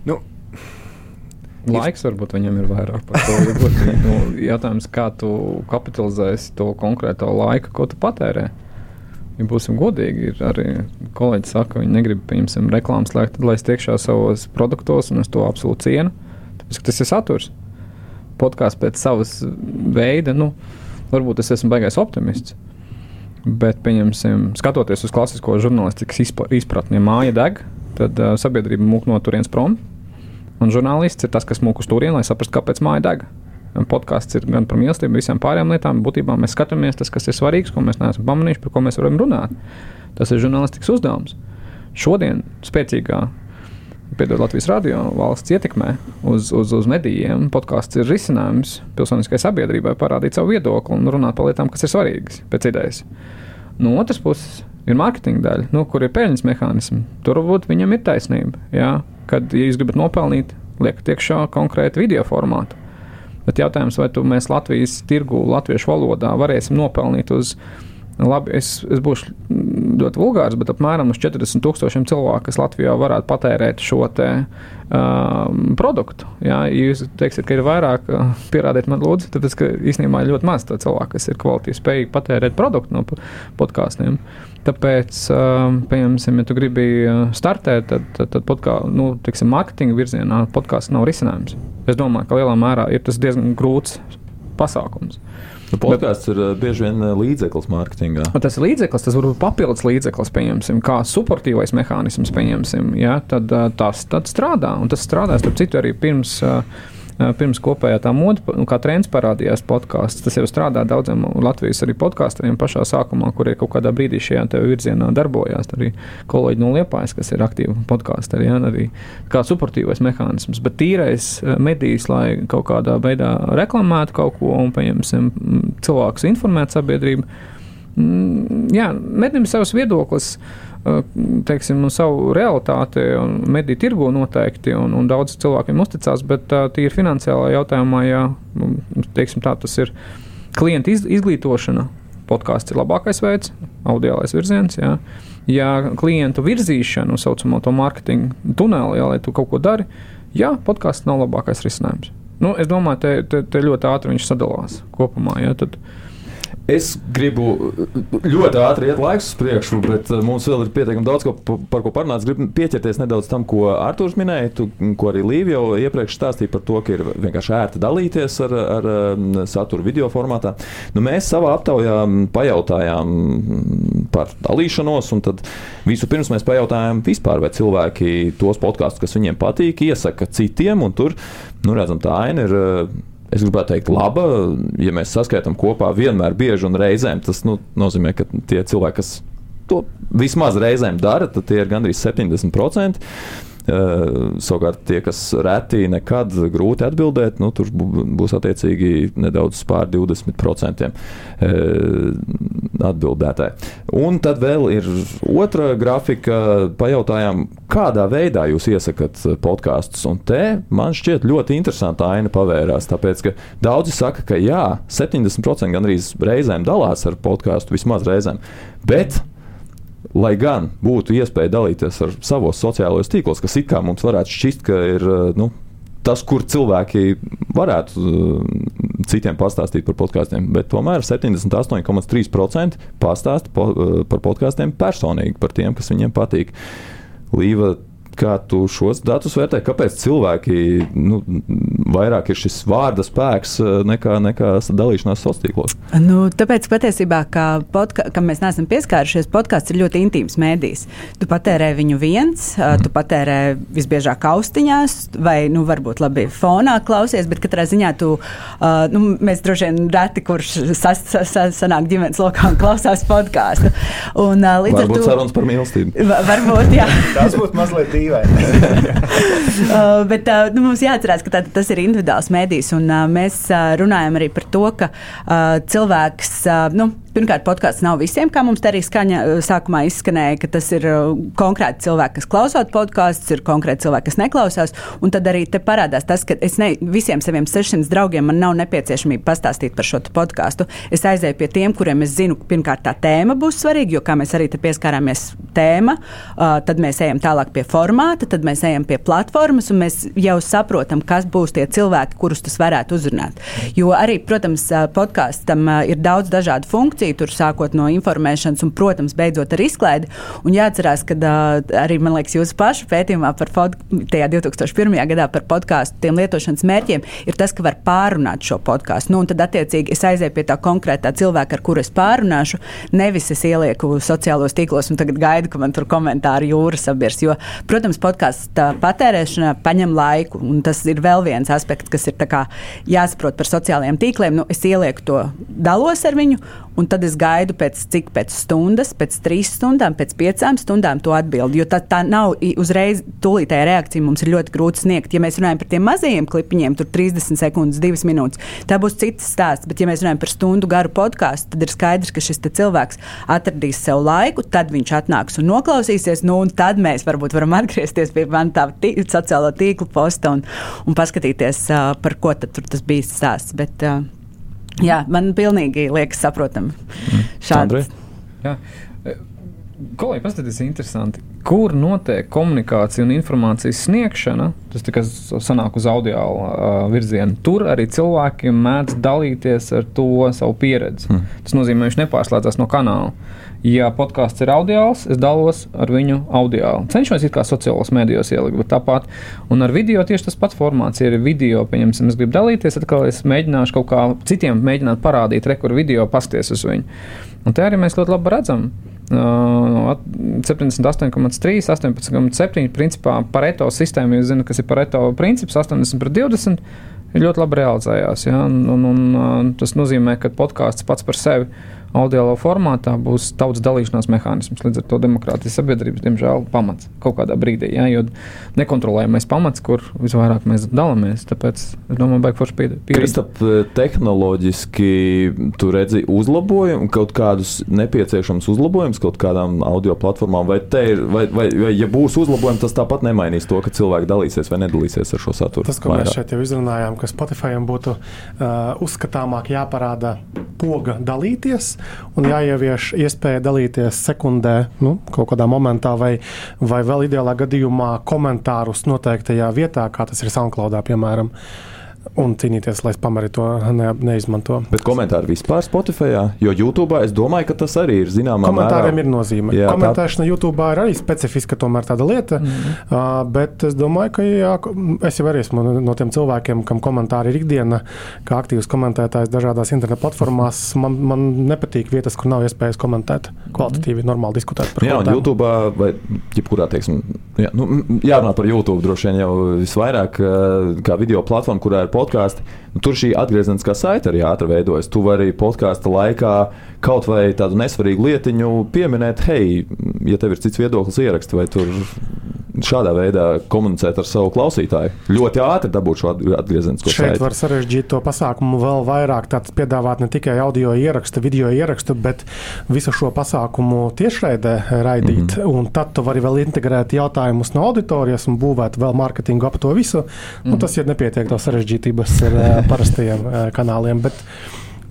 Nu, Laiks varbūt viņam ir vairāk par to. Varbūt, nu, jautājums, kā tu kapitalizēsi to konkrēto laiku, ko tu patērē. Ja būsim godīgi, ir arī kolēģi saka, ka viņi negrib, piemēram, reklāmas slēgt, lai es tiekšā savos produktos, un es to absolūti cienu. Tāpēc, tas ir saturs. Podkāsts pēc savas veida, nu, varbūt es esmu baigais optimists. Bet, pieņemsim, skatoties uz klasisko žurnālistikas izpratni, ja māja deg, tad uh, sabiedrība mūk no turienes prom. Un žurnālists ir tas, kas mūk uz turieni, lai saprastu, kāpēc māja deg. Podkāsts ir gan par mīlestību, visām pārējām lietām. Būtībā mēs skatāmies tas, kas ir svarīgs, ko mēs neesam pamanījuši, par ko mēs varam runāt. Tas ir žurnālistikas uzdevums. Šodien spēcīgā piedod Latvijas radio valsts ietekmē uz, uz, uz medijiem. Podkāsts ir risinājums pilsoniskai sabiedrībai parādīt savu viedokli un runāt par lietām, kas ir svarīgas pēc idejas. No otras puses ir mārketinga daļa, nu, kur ir peļņas mehānismi. Tur varbūt viņam ir taisnība. Jā kad, ja jūs gribat nopelnīt, liekat iekšā konkrēti video formātu. Bet jautājums, vai mēs Latvijas tirgu, latviešu valodā varēsim nopelnīt uz, labi, es, es būšu ļoti vulgārs, bet apmēram uz 40 tūkstošiem cilvēku, kas Latvijā varētu patērēt šo te, um, produktu. Ja jūs teiksiet, ka ir vairāk, pierādiet man lūdzu, tāpēc, ka īstenībā ir ļoti maz cilvēku, kas ir kvalitīvi spējīgi patērēt produktu no podkāstiem. Tāpēc, piemēram, ja tu gribi startēt, tad, tad, tad podkā, nu, tiksim, marketinga virzienā podkāsts nav risinājums. Es domāju, ka lielā mērā ir tas diezgan grūts pasākums. Nu, podkāsts ir bieži vien līdzeklis mārketingā. Tas ir līdzeklis, tas var būt papildus līdzeklis, pieņemsim, kā supportīvais mehānisms, pieņemsim, ja, tad tas tad strādā. Un tas strādā, starp citu, arī pirms. Uh, pirms kopējā tā moda, nu, kā trends parādījās podkāsts. Tas jau strādā daudziem Latvijas arī podkāstiem pašā sākumā, kurie kaut kādā brīdī šajā virzienā darbojās. Arī kolēģi no Liepājas, kas ir aktīvi podkāsteri, ja, arī kā suportīvais mehānisms. Bet tīrais medijs, lai kaut kādā veidā reklamētu kaut ko un, pieņemsim, cilvēkus informētu sabiedrību. Jā, mednim savus viedokļus teiksim, savu realitāti un mediju tirgu noteikti, un, un daudz cilvēkiem uzticās, bet tīri finansiālā jautājumā, ja teiksim, tā, tas ir klienta iz, izglītošana. Podkāsts ir labākais veids, audiālais virziens. Jā. Ja klientu virzīšanu, tā saucamo to mārketinga tuneli, jā, lai tu kaut ko dari, jā, podkāsts nav labākais risinājums. Nu, es domāju, te, te, te ļoti ātri viņš sadalās kopumā. Jā, tad, uh, Es gribu ļoti ātri iet laiks uz priekšu, bet uh, mums vēl ir pietiekami daudz, ko, par ko parunāt. Es gribu pieķerties nedaudz tam, ko Arthurs minēja, tu, ko arī Līvija jau iepriekš stāstīja par to, ka ir vienkārši ērti dalīties ar, ar um, saturu video formātā. Nu, mēs savā aptaujā pajautājām par dalīšanos, un tad vispirms mēs pajautājām vispār, vai cilvēki tos podkāstus, kas viņiem patīk, iesaka citiem, un tur, nu, redzam, tā aina ir es gribētu teikt, laba. Ja mēs saskaitām kopā vienmēr bieži un reizēm, tas nu, nozīmē, ka tie cilvēki, kas to vismaz reizēm dara, tad tie ir gandrīz 70%. Savukārt tie, kas reti nekad grūti atbildēt, nu, tur būs attiecīgi nedaudz pār 20% atbildētāji. Un tad vēl ir otra grafika. Pajautājām, kādā veidā jūs iesakāt podkāstus. Un te man šķiet ļoti interesanta aina pavērās. Tāpēc, ka daudzi saka, ka jā, 70% gandrīz reizēm dalās ar podkāstu, vismaz reizēm. Bet lai gan būtu iespēja dalīties ar savos sociālajos tīklos, kas it kā mums varētu šķist, ka ir nu, tas, kur cilvēki varētu citiem pastāstīt par podkāstiem, bet tomēr 78,3% pastāsta po, par podkāstiem personīgi, par tiem, kas viņiem patīk. Līva Kā tu šos datus vērtē? Kāpēc cilvēki nu, vairāk ir šis vārda spēks eh, nekā, nekā dalīšanās sociālos tīklos? Nu, tāpēc patiesībā, ka, podka, ka mēs neesam pieskārušies, podkāsts ir ļoti intīms mēdījis. Tu patērē viņu viens, mm. tu patērē visbiežāk austiņās, vai nu, varbūt labi fonā klausies, bet katrā ziņā tu, uh, nu, mēs droši vien reti, kurš sas, sas, sas, sanāk ģimenes lokā un klausās podkāstu. Un, uh, varbūt tu, sarunas par mīlestību. Varbūt, jā. Tas būtu mazliet dīvaini dīvaini. [laughs] uh, bet uh, nu, mums jāatcerās, ka tā, tas ir individuāls mēdījis. Un, uh, mēs uh, runājam arī par to, ka uh, cilvēks. Uh, nu, Pirmkārt, podkāsts nav visiem, kā mums te arī skaņa sākumā izskanēja, ka tas ir konkrēti cilvēki, kas klausās podkāstus, ir konkrēti cilvēki, kas neklausās. Un tad arī te parādās tas, ka es ne, visiem saviem 600 draugiem man nav nepieciešamība pastāstīt par šo podkāstu. Es aizēju pie tiem, kuriem es zinu, pirmkārt tā tēma būs svarīga, jo kā mēs arī pieskārāmies tēma, uh, tad mēs ejam tālāk pie formāta, tad mēs ejam pie platformas un mēs jau saprotam, kas būs tie cilvēki, kurus tas varētu uzrunāt. Jo arī, protams, podkāstam ir daudz dažādu funkciju tur sākot no informēšanas un, protams, beidzot ar izklaidi. Un jāatcerās, ka arī, man liekas, jūsu pašu pētījumā par pod, 2001. gadā par podkāstu tiem lietošanas mērķiem ir tas, ka var pārunāt šo podkāstu. Nu, tad, attiecīgi, es aizēju pie tā konkrētā cilvēka, ar kuru es pārunāšu, nevis es ielieku sociālos tīklos un tagad gaidu, ka man tur komentāri jūra sabirs. Jo, protams, podkāstu patērēšana paņem laiku, tas ir vēl viens aspekts, kas ir jāsaprot par sociālajiem tīkliem. Nu, es ielieku to, dalos ar viņu, un tad es gaidu pēc cik pēc stundas, pēc trīs stundām, pēc piecām stundām to atbildi. Jo tā, tā nav uzreiz tūlītēja reakcija. Mums ir ļoti grūti sniegt. Ja mēs runājam par tiem mazajiem klipiņiem, tur 30 sekundes, 2 minūtes, tā būs cits stāsts. Bet, ja mēs runājam par stundu garu podkāstu, tad ir skaidrs, ka šis cilvēks atradīs sev laiku, tad viņš atnāks un noklausīsies. Nu, un tad mēs varbūt varam atgriezties pie man tā tī, sociālo tīklu posta un, un paskatīties, uh, par ko tas bija stāsts. Bet, uh, Jā, man pilnīgi liekas saprotami. Mm. Šādi. Kolēģi, paskatieties, interesanti. Kur notiek komunikācija un informācijas sniegšana? Tas tikai sanāk uz audio uh, virzienu. Tur arī cilvēki mēdz dalīties ar to savu pieredzi. Mm. Tas nozīmē, ka viņš nepārslēdzas no kanāla. Ja podkāsts ir audiāls, es dalos ar viņu audiāli. Cenšos it kā sociālos mēdījos ielikt, bet tāpat. Un ar video tieši tas pats formāts. Ir video, pieņemsim, es gribu dalīties, tad es mēģināšu kaut kā citiem mēģināt parādīt, rekur video, pasties uz viņu. Un te arī mēs ļoti labi redzam. Uh, 78,3, 18,7. Principā Pareto sistēma, jūs zināt, kas ir Pareto princips, 80 pret 20, ir ļoti labi realizējās. Ja? Un, un, un, tas nozīmē, ka podkāsts pats par sevi audio formātā būs tautas dalīšanās mehānisms. Līdz ar to demokrātijas sabiedrības, diemžēl, pamats kaut kādā brīdī. Ja, jo nekontrolējamais pamats, kur visvairāk mēs dalāmies. Tāpēc es domāju, ka forši pieredzi. Kristap, tehnoloģiski tu redzi uzlabojumu, kaut kādus nepieciešamus uzlabojumus kaut kādām audio platformām, vai, ir, vai, vai, vai ja būs uzlabojumi, tas tāpat nemainīs to, ka cilvēki dalīsies vai nedalīsies ar šo saturu. Tas, ko vairāk. mēs šeit jau izrunājām, ka Spotifyam būtu uh, uzskatāmāk jāparāda poga dalīties un jāievieš iespēja dalīties sekundē, nu, kaut kādā momentā, vai, vai vēl ideālā gadījumā komentārus noteiktajā vietā, kā tas ir SoundCloudā, piemēram. Uh, un cīnīties, lai Spamari to ne, neizmanto. Bet komentāri vispār Spotify, jo YouTube es domāju, ka tas arī ir zināmā mērā. Komentāriem ir nozīme. Jā, Komentēšana tā... YouTube ir arī specifiska tomēr tāda lieta, mm -hmm. uh, bet es domāju, ka jā, es jau arī esmu no tiem cilvēkiem, kam komentāri ir ikdiena, kā aktīvs komentētājs dažādās internetu platformās. Man, man nepatīk vietas, kur nav iespējas komentēt kvalitatīvi, mm -hmm. normāli diskutēt par jā, YouTube vai jebkurā, teiksim, jā, nu, jārunā par YouTube droši vien jau visvairāk kā video platforma, kurā ir podkāsti, nu, tur šī atgriezeniskā saite arī ātri veidojas. Tu vari podkāstu laikā kaut vai tādu nesvarīgu lietiņu pieminēt, hei, ja tev ir cits viedoklis, ieraksti vai tur šādā veidā komunicēt ar savu klausītāju. Ļoti ātri dabūt šo atgriezenisko saiti. Šeit var sarežģīt to pasākumu vēl vairāk. Tāds piedāvāt ne tikai audio ierakstu, video ierakstu, bet visu šo pasākumu tiešraidē raidīt. Mm -hmm. Un tad tu vari vēl integrēt jautājumus no auditorijas un būvēt vēl mārketingu ap to visu. Mm -hmm. nu, tas ir nepietiek to sarežģītības ar uh, parastajiem uh, kanāliem. Bet,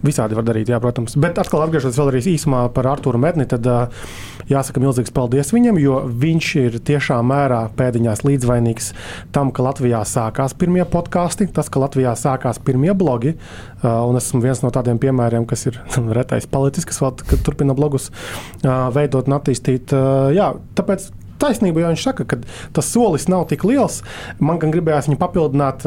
Visādi var darīt, jā, protams. Bet atkal atgriežoties vēl arī īsumā par Arthuru Medni, tad jāsaka milzīgs paldies viņam, jo viņš ir tiešā mērā pēdiņās līdzvainīgs tam, ka Latvijā sākās pirmie podkāsti, tas, ka Latvijā sākās pirmie blogi. Un esmu viens no tādiem piemēriem, kas ir [laughs] retais palicis, kas vēl turpina blogus veidot un attīstīt. Jā, tāpēc taisnība, jo viņš saka, ka tas solis nav tik liels. Man gan gribējās viņu papildināt,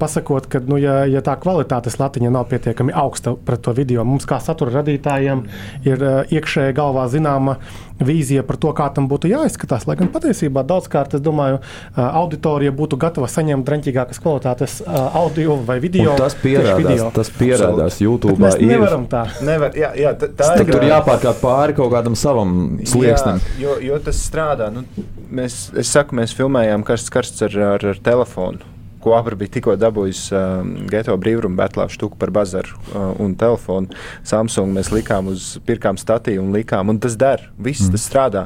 pasakot, ka, nu, ja, ja tā kvalitātes latiņa nav pietiekami augsta pret to video, mums kā satura radītājiem ir iekšēji galvā zināma vīzija par to, kā tam būtu jāizskatās. Lai gan patiesībā daudzkārt, es domāju, auditorija būtu gatava saņemt drāmīgākas kvalitātes audio vai video. Un tas pierādās, video. tas pierādās YouTube. Mēs nevaram tā. Nevar, jā, jā, tā, tā ir. Tur jāpārkāp pāri kaut kādam savam slieksnim. Jā, jo, jo tas strādā. Nu, mēs, es saku, mēs filmējām karsts karsts ar, ar, ar telefonu ko Abra bija tikko dabūjis uh, Geto brīvrumu betlā štuku par bazaru uh, un telefonu. Samsung mēs likām uz, pirkām statīvu un likām, un tas der, viss mm. tas strādā.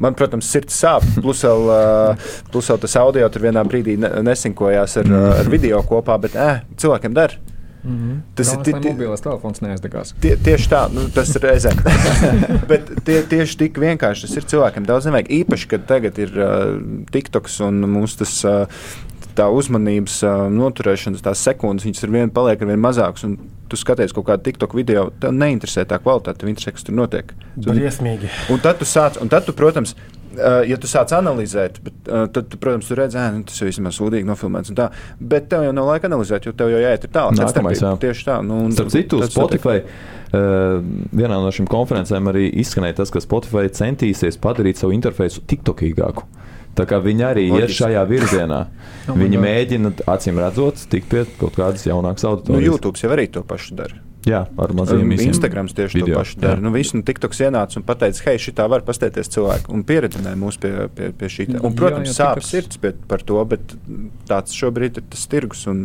Man, protams, sirds sāp. Plus vēl, uh, plus vēl tas audio tur vienā brīdī nesinkojās ar, uh, ar video kopā, bet eh, cilvēkiem der. Mm -hmm. Tas Galvenais, ir mobilais telefons neaizdegās. Tie, tieši tā, nu, tas ir reizē. [laughs] Bet tie, tieši tik vienkārši tas ir cilvēkiem daudz nevajag. Īpaši, kad tagad ir uh, TikToks un mums tas uh, tā uzmanības noturēšanas, tās sekundes, viņas ar vienu paliek ar vien mazākas. Tu skaties kaut kādu TikTok video, tev neinteresē tā kvalitāte, tev interesē, kas tur notiek. Briesmīgi. Un tad tu sāc, un tad tu, protams, ja tu sāc analizēt, bet, tad, tu, protams, tu redzi, ka tas jau vismaz sūdīgi nofilmēts. Tā, bet tev jau nav laika analizēt, jo tev jau jāiet tālāk. Nākamais, jā. Tieši tā. Nu, Starp citu, Spotify. Uh, vienā no šīm konferencēm arī izskanēja tas, ka Spotify centīsies padarīt savu interfeisu tiktokīgāku. Tā kā viņi arī Loģiski. iet šajā virzienā. [laughs] Oh viņi mēģina, acīm redzot, tikt pie kaut kādas jaunākas auditorijas. Nu, YouTube jau arī to pašu dara. Jā, ar maziem īstiem. Instagrams tieši video, to pašu dara. Nu, visu nu, TikToks ienāca un teica, hei, šī tā var pastēties cilvēku un pieredzināja mūs pie, pie, pie šī. Un, protams, jā, jā, sāp tikas... sirds pie, par to, bet tāds šobrīd ir tas tirgus un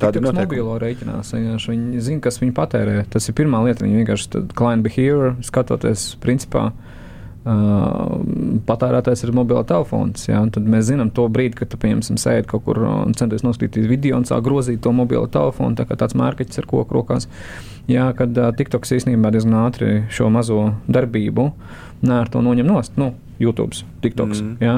tādi ir noteikumi. Mobilo reiķinās, viņi zina, kas viņi patērē. Tas ir pirmā lieta, viņi vienkārši client behavior skatoties principā. Uh, patērētājs ir mobila telefons. Ja? Tad mēs zinām to brīdi, kad tu piemēram sēdi kaut kur un centies noskatīties video un sāk grozīt to mobilo telefonu, tā kā tāds mērķis ar koku rokās. Jā, kad uh, TikToks īstenībā diezgan ātri šo mazo darbību nē, ar to noņem nost. Nu, YouTube, TikToks. Mm. Jā.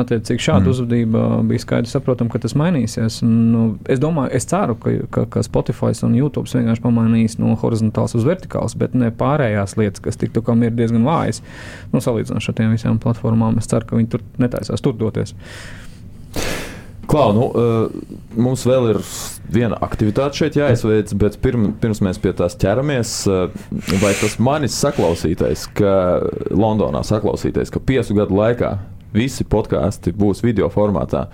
Attiecīgi, šāda mm. uzvedība bija skaidrs, saprotam, ka tas mainīsies. Un, nu, es domāju, es ceru, ka, ka, ka Spotify un YouTube vienkārši pamainīs no horizontāls uz vertikāls, bet ne pārējās lietas, kas TikTokam ir diezgan vājas. Nu, salīdzinot ar tiem visām platformām, es ceru, ka viņi tur netaisās tur doties. Klau, nu, uh, mums vēl ir viena aktivitāte šeit jāizveic, bet pirm, pirms mēs pie tās ķeramies, uh, vai tas manis saklausītais, ka Londonā saklausītais, ka piecu gadu laikā visi podkāsti būs video formātā.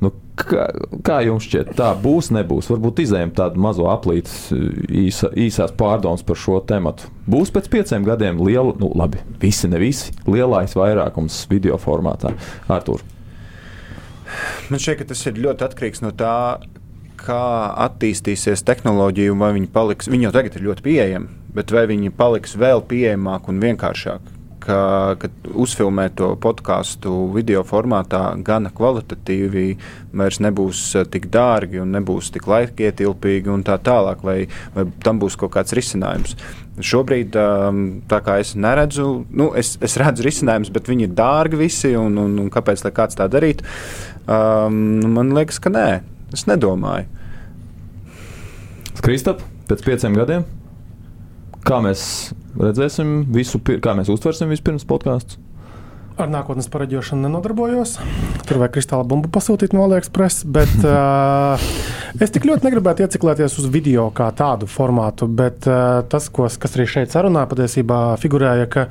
Nu, kā, kā jums šķiet, tā būs, nebūs? Varbūt izējām tādu mazo aplīti, īsa, īsās pārdomas par šo tematu. Būs pēc pieciem gadiem liela, nu labi, visi, ne visi, lielais vairākums video formātā. Artur. Man šķiet, ka tas ir ļoti atkarīgs no tā, kā attīstīsies tehnoloģija, vai viņi paliks. Viņi jau tagad ir ļoti pieejami, bet vai viņi paliks vēl pieejamāki un vienkāršāki. Ka, kad uzfilmē to podkāstu video formātā, gana kvalitatīvi, vairs nebūs eh, tik dārgi un nebūs tik laikietilpīgi un tā tālāk, vai, vai tam būs kaut kāds risinājums. Šobrīd, ehm, tā kā es neredzu, nu, es, es redzu risinājumus, bet viņi ir dārgi visi, un, un, un kāpēc kāds tā darītu? Um, man liekas, ka nē, es nedomāju. Kristap, pēc pieciem gadiem, kā mēs redzēsim visu, kā mēs uztversim vispirms podkāstu? Ar nākotnes pareģošanu nenodarbojos. Tur vajag kristāla bumbu pasūtīt no AliExpress, bet uh, [laughs] es tik ļoti negribētu ieciklēties uz video kā tādu formātu. Bet uh, tas, ko, kas arī šeit sarunā patiesībā figurēja, ka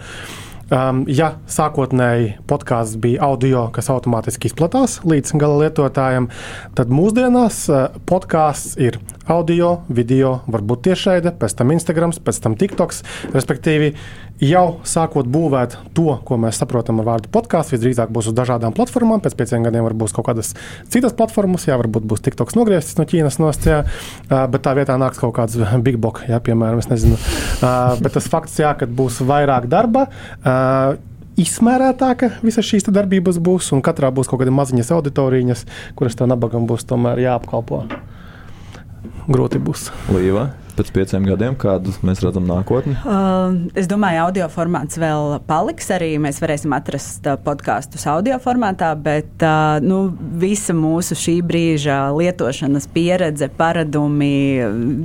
Um, ja sākotnēji podkāsts bija audio, kas automātiski izplatās līdz gala lietotājam, tad mūsdienās uh, podkāsts ir audio, video, varbūt tiešraide, pēc tam Instagram, pēc tam TikToks. Respektīvi, jau sākot būvēt to, ko mēs saprotam ar vārdu podkāstu, visdrīzāk būs uz dažādām platformām. Pēc pieciem gadiem varbūt kaut kādas citas platformas, jā, varbūt būs TikToks nogriezts no Ķīnas nostājā, bet tā vietā nāks kaut kāds big book, jā, piemēram, es nezinu. Bet tas fakts, jā, ka būs vairāk darba izsmērētāka visas šīs darbības būs, un katrā būs kaut kāda maziņas auditorijas, kuras tam nabagam būs tomēr jāapkalpo. Grūti būs. Līva pēc pieciem gadiem, kādu mēs redzam nākotni? Uh, es domāju, audio formāts vēl paliks. Arī mēs varēsim atrast uh, podkāstus audio formātā, bet uh, nu, visa mūsu šī brīža lietošanas pieredze, paradumi,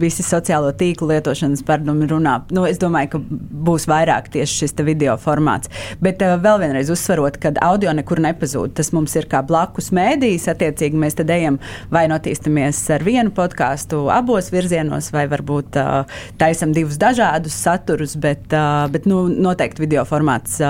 visi sociālo tīklu lietošanas paradumi runā. Nu, es domāju, ka būs vairāk tieši šis video formāts. Bet uh, vēl vienreiz uzsverot, ka audio nekur nepazūd. Tas mums ir kā blakus mēdījis. Attiecīgi mēs tad ejam vai attīstamies ar vienu podkāstu abos virzienos, vai varbūt varbūt taisam divus dažādus saturus, bet, bet nu, noteikti video formāts.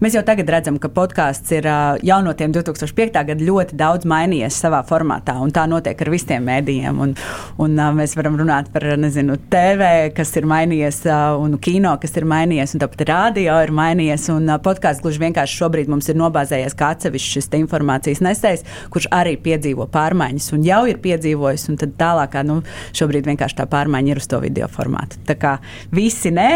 Mēs jau tagad redzam, ka podkāsts ir jau no tiem 2005. gada ļoti daudz mainījies savā formātā, un tā notiek ar visiem mēdījiem. Un, un mēs varam runāt par nezinu, TV, kas ir mainījies, un kino, kas ir mainījies, un tāpat radio ir mainījies. Un podkāsts gluži vienkārši šobrīd mums ir nobāzējies kā atsevišķs šis informācijas nesējs, kurš arī piedzīvo pārmaiņas un jau ir piedzīvojis, un tad tālākā, nu, šobrīd vienkārši tā pārmaiņa ir uz to to video formātu. Tā kā visi nē,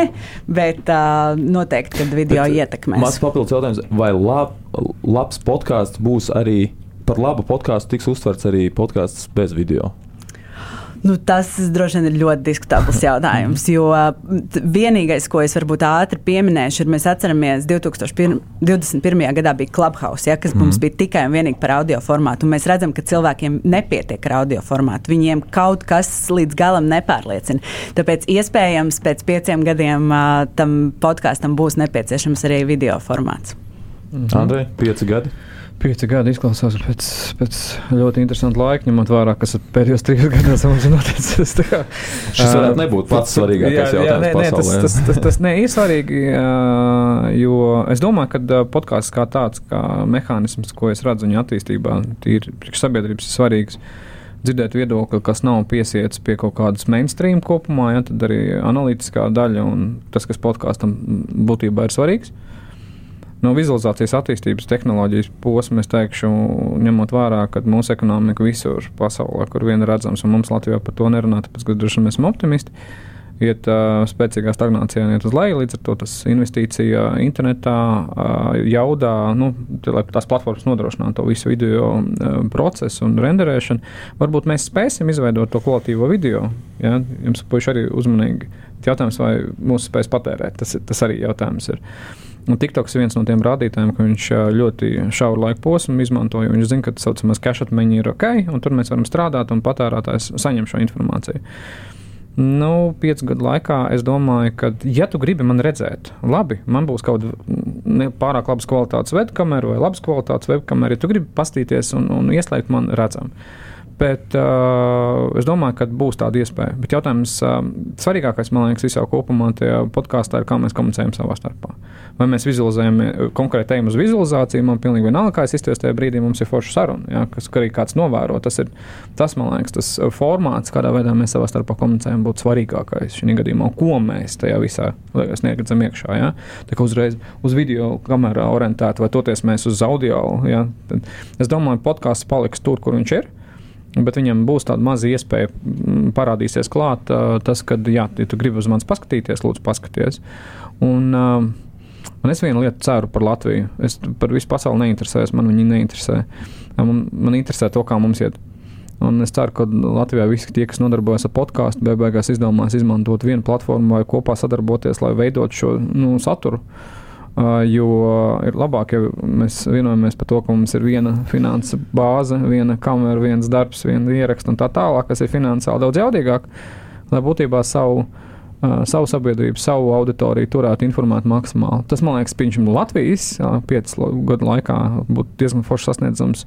bet uh, noteikti, kad video bet, ietekmēs. Mans papildus jautājums, vai lab, labs podkāsts būs arī par labu podkāstu, tiks uztverts arī podkāsts bez video? Nu, tas droši vien ir ļoti diskutabls [laughs] jautājums. Jo vienīgais, ko es varbūt ātri pieminēšu, ir mēs atceramies, 2021. gadā bija Clubhouse, ja, kas mm. mums bija tikai un vienīgi par audio formātu. Mēs redzam, ka cilvēkiem nepietiek ar audio formātu. Viņiem kaut kas līdz galam nepārliecina. Tāpēc iespējams pēc pieciem gadiem tam podkāstam būs nepieciešams arī video formāts. Mm -hmm. Andrej, pieci gadi. Pieci gadi izklausās pēc, pēc ļoti interesanta laika, ņemot vērā, kas pēdējos trīs gados mums ir noticis. Kā, Šis varētu nebūt pats svarīgākais jā, jautājums. Jā, nē, nē, tas, tas, tas, tas ne, ir svarīgi, jo es domāju, ka podkāsts kā tāds, kā mehānisms, ko es redzu viņa attīstībā, ir priekš sabiedrības ir svarīgs dzirdēt viedokli, kas nav piesiets pie kaut kādas mainstream kopumā, ja, tad arī analītiskā daļa un tas, kas podkāstam būtībā ir svarīgs. No vizualizācijas attīstības tehnoloģijas posma es teikšu, ņemot vērā, ka mūsu ekonomika visur pasaulē, kur vien redzams, un mums Latvijā par to nerunā, tāpēc, ka droši vien mēs esam optimisti, iet uh, spēcīgā stagnācijā, iet uz leju. Līdz ar to tas investīcija internetā, uh, jaudā, nu, lai tās platformas nodrošinātu to visu video uh, procesu un renderēšanu, varbūt mēs spēsim izveidot to kvalitīvo video. Ja? Jums puiši arī uzmanīgi. Jautājums, vai mūsu spēs patērēt, tas, tas arī jautājums ir. Un TikToks ir viens no tiem rādītājiem, ka viņš ļoti šauru laiku posmu izmanto. Viņš zina, ka tā saucamais cache atmiņa ir ok, un tur mēs varam strādāt, un patērētājs saņem šo informāciju. Nu, piecu gadu laikā es domāju, ka, ja tu gribi mani redzēt, labi, man būs kaut kāda pārāk labas kvalitātes webkamera vai labas kvalitātes webkamera. Ja tu gribi pastīties un, un ieslēgt man redzam, Bet uh, es domāju, ka būs tāda iespēja. Bet jautājums, uh, svarīgākais, man liekas, visā kopumā tajā podkāstā ir, kā mēs komunicējam savā starpā. Vai mēs vizualizējam, konkrēti ejam uz vizualizāciju, man pilnīgi vienalga, kā es izturos tajā brīdī, mums ir forša saruna, ja, kas arī kāds novēro. Tas ir tas, man liekas, tas formāts, kādā veidā mēs savā starpā komunicējam, būtu svarīgākais šī gadījumā, ko mēs tajā visā sniegam iekšā. Ja. Tā kā uzreiz uz video kamerā orientēta vai toties mēs uz audio. Ja. Tad es domāju, podkāsts paliks tur, kur viņš ir. Bet viņam būs tāda maza iespēja mm, parādīties klāt, tas, ka, jā, ja tu gribi uz manis paskatīties, lūdzu, paskaties. Un, un es vienu lietu ceru par Latviju. Es par visu pasauli neinteresējos, man viņi neinteresē. Man, man interesē to, kā mums iet. Un es ceru, ka Latvijā visi tie, kas nodarbojas ar podkāstu, beigās izdomās izmantot vienu platformu vai kopā sadarboties, lai veidotu šo nu, saturu. Uh, Jo ir labāk, ja mēs vienojamies par to, ka mums ir viena finanses bāze, viena kamera, viens darbs, viena ieraksta un tā tālāk, kas ir finansiāli daudz jaudīgāk, lai būtībā savu, savu sabiedrību, savu auditoriju turētu informēt maksimāli. Tas, man liekas, piemēram, Latvijas piecu gadu laikā būtu diezgan forši sasniedzams.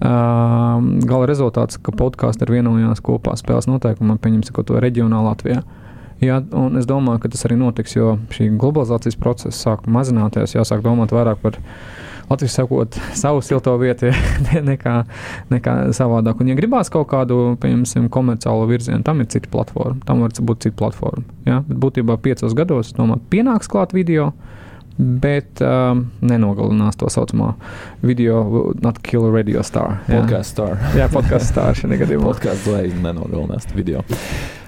Gala rezultāts, ka podkāsts ir vienojās kopā spēles noteikumā, pieņemsim, ko to reģionālā Latvijā. Jā, un es domāju, ka tas arī notiks, jo šī globalizācijas procesa sāk mazināties, jāsāk domāt vairāk par Latvijas sakot, [laughs] savu silto vietu [laughs] nekā, nekā savādāk. Un, ja gribās kaut kādu, piemēram, komerciālu virzienu, tam ir cita platforma. Tam var būt cita platforma. Ja? Bet būtībā piecos gados domāt, pienāks klāt video. Bet um, nenogalinās to saucamo video, not kill radio star. Podcast star. jā, podcast star šajā [laughs] gadījumā. podcast zvaigznes nenogalinās video.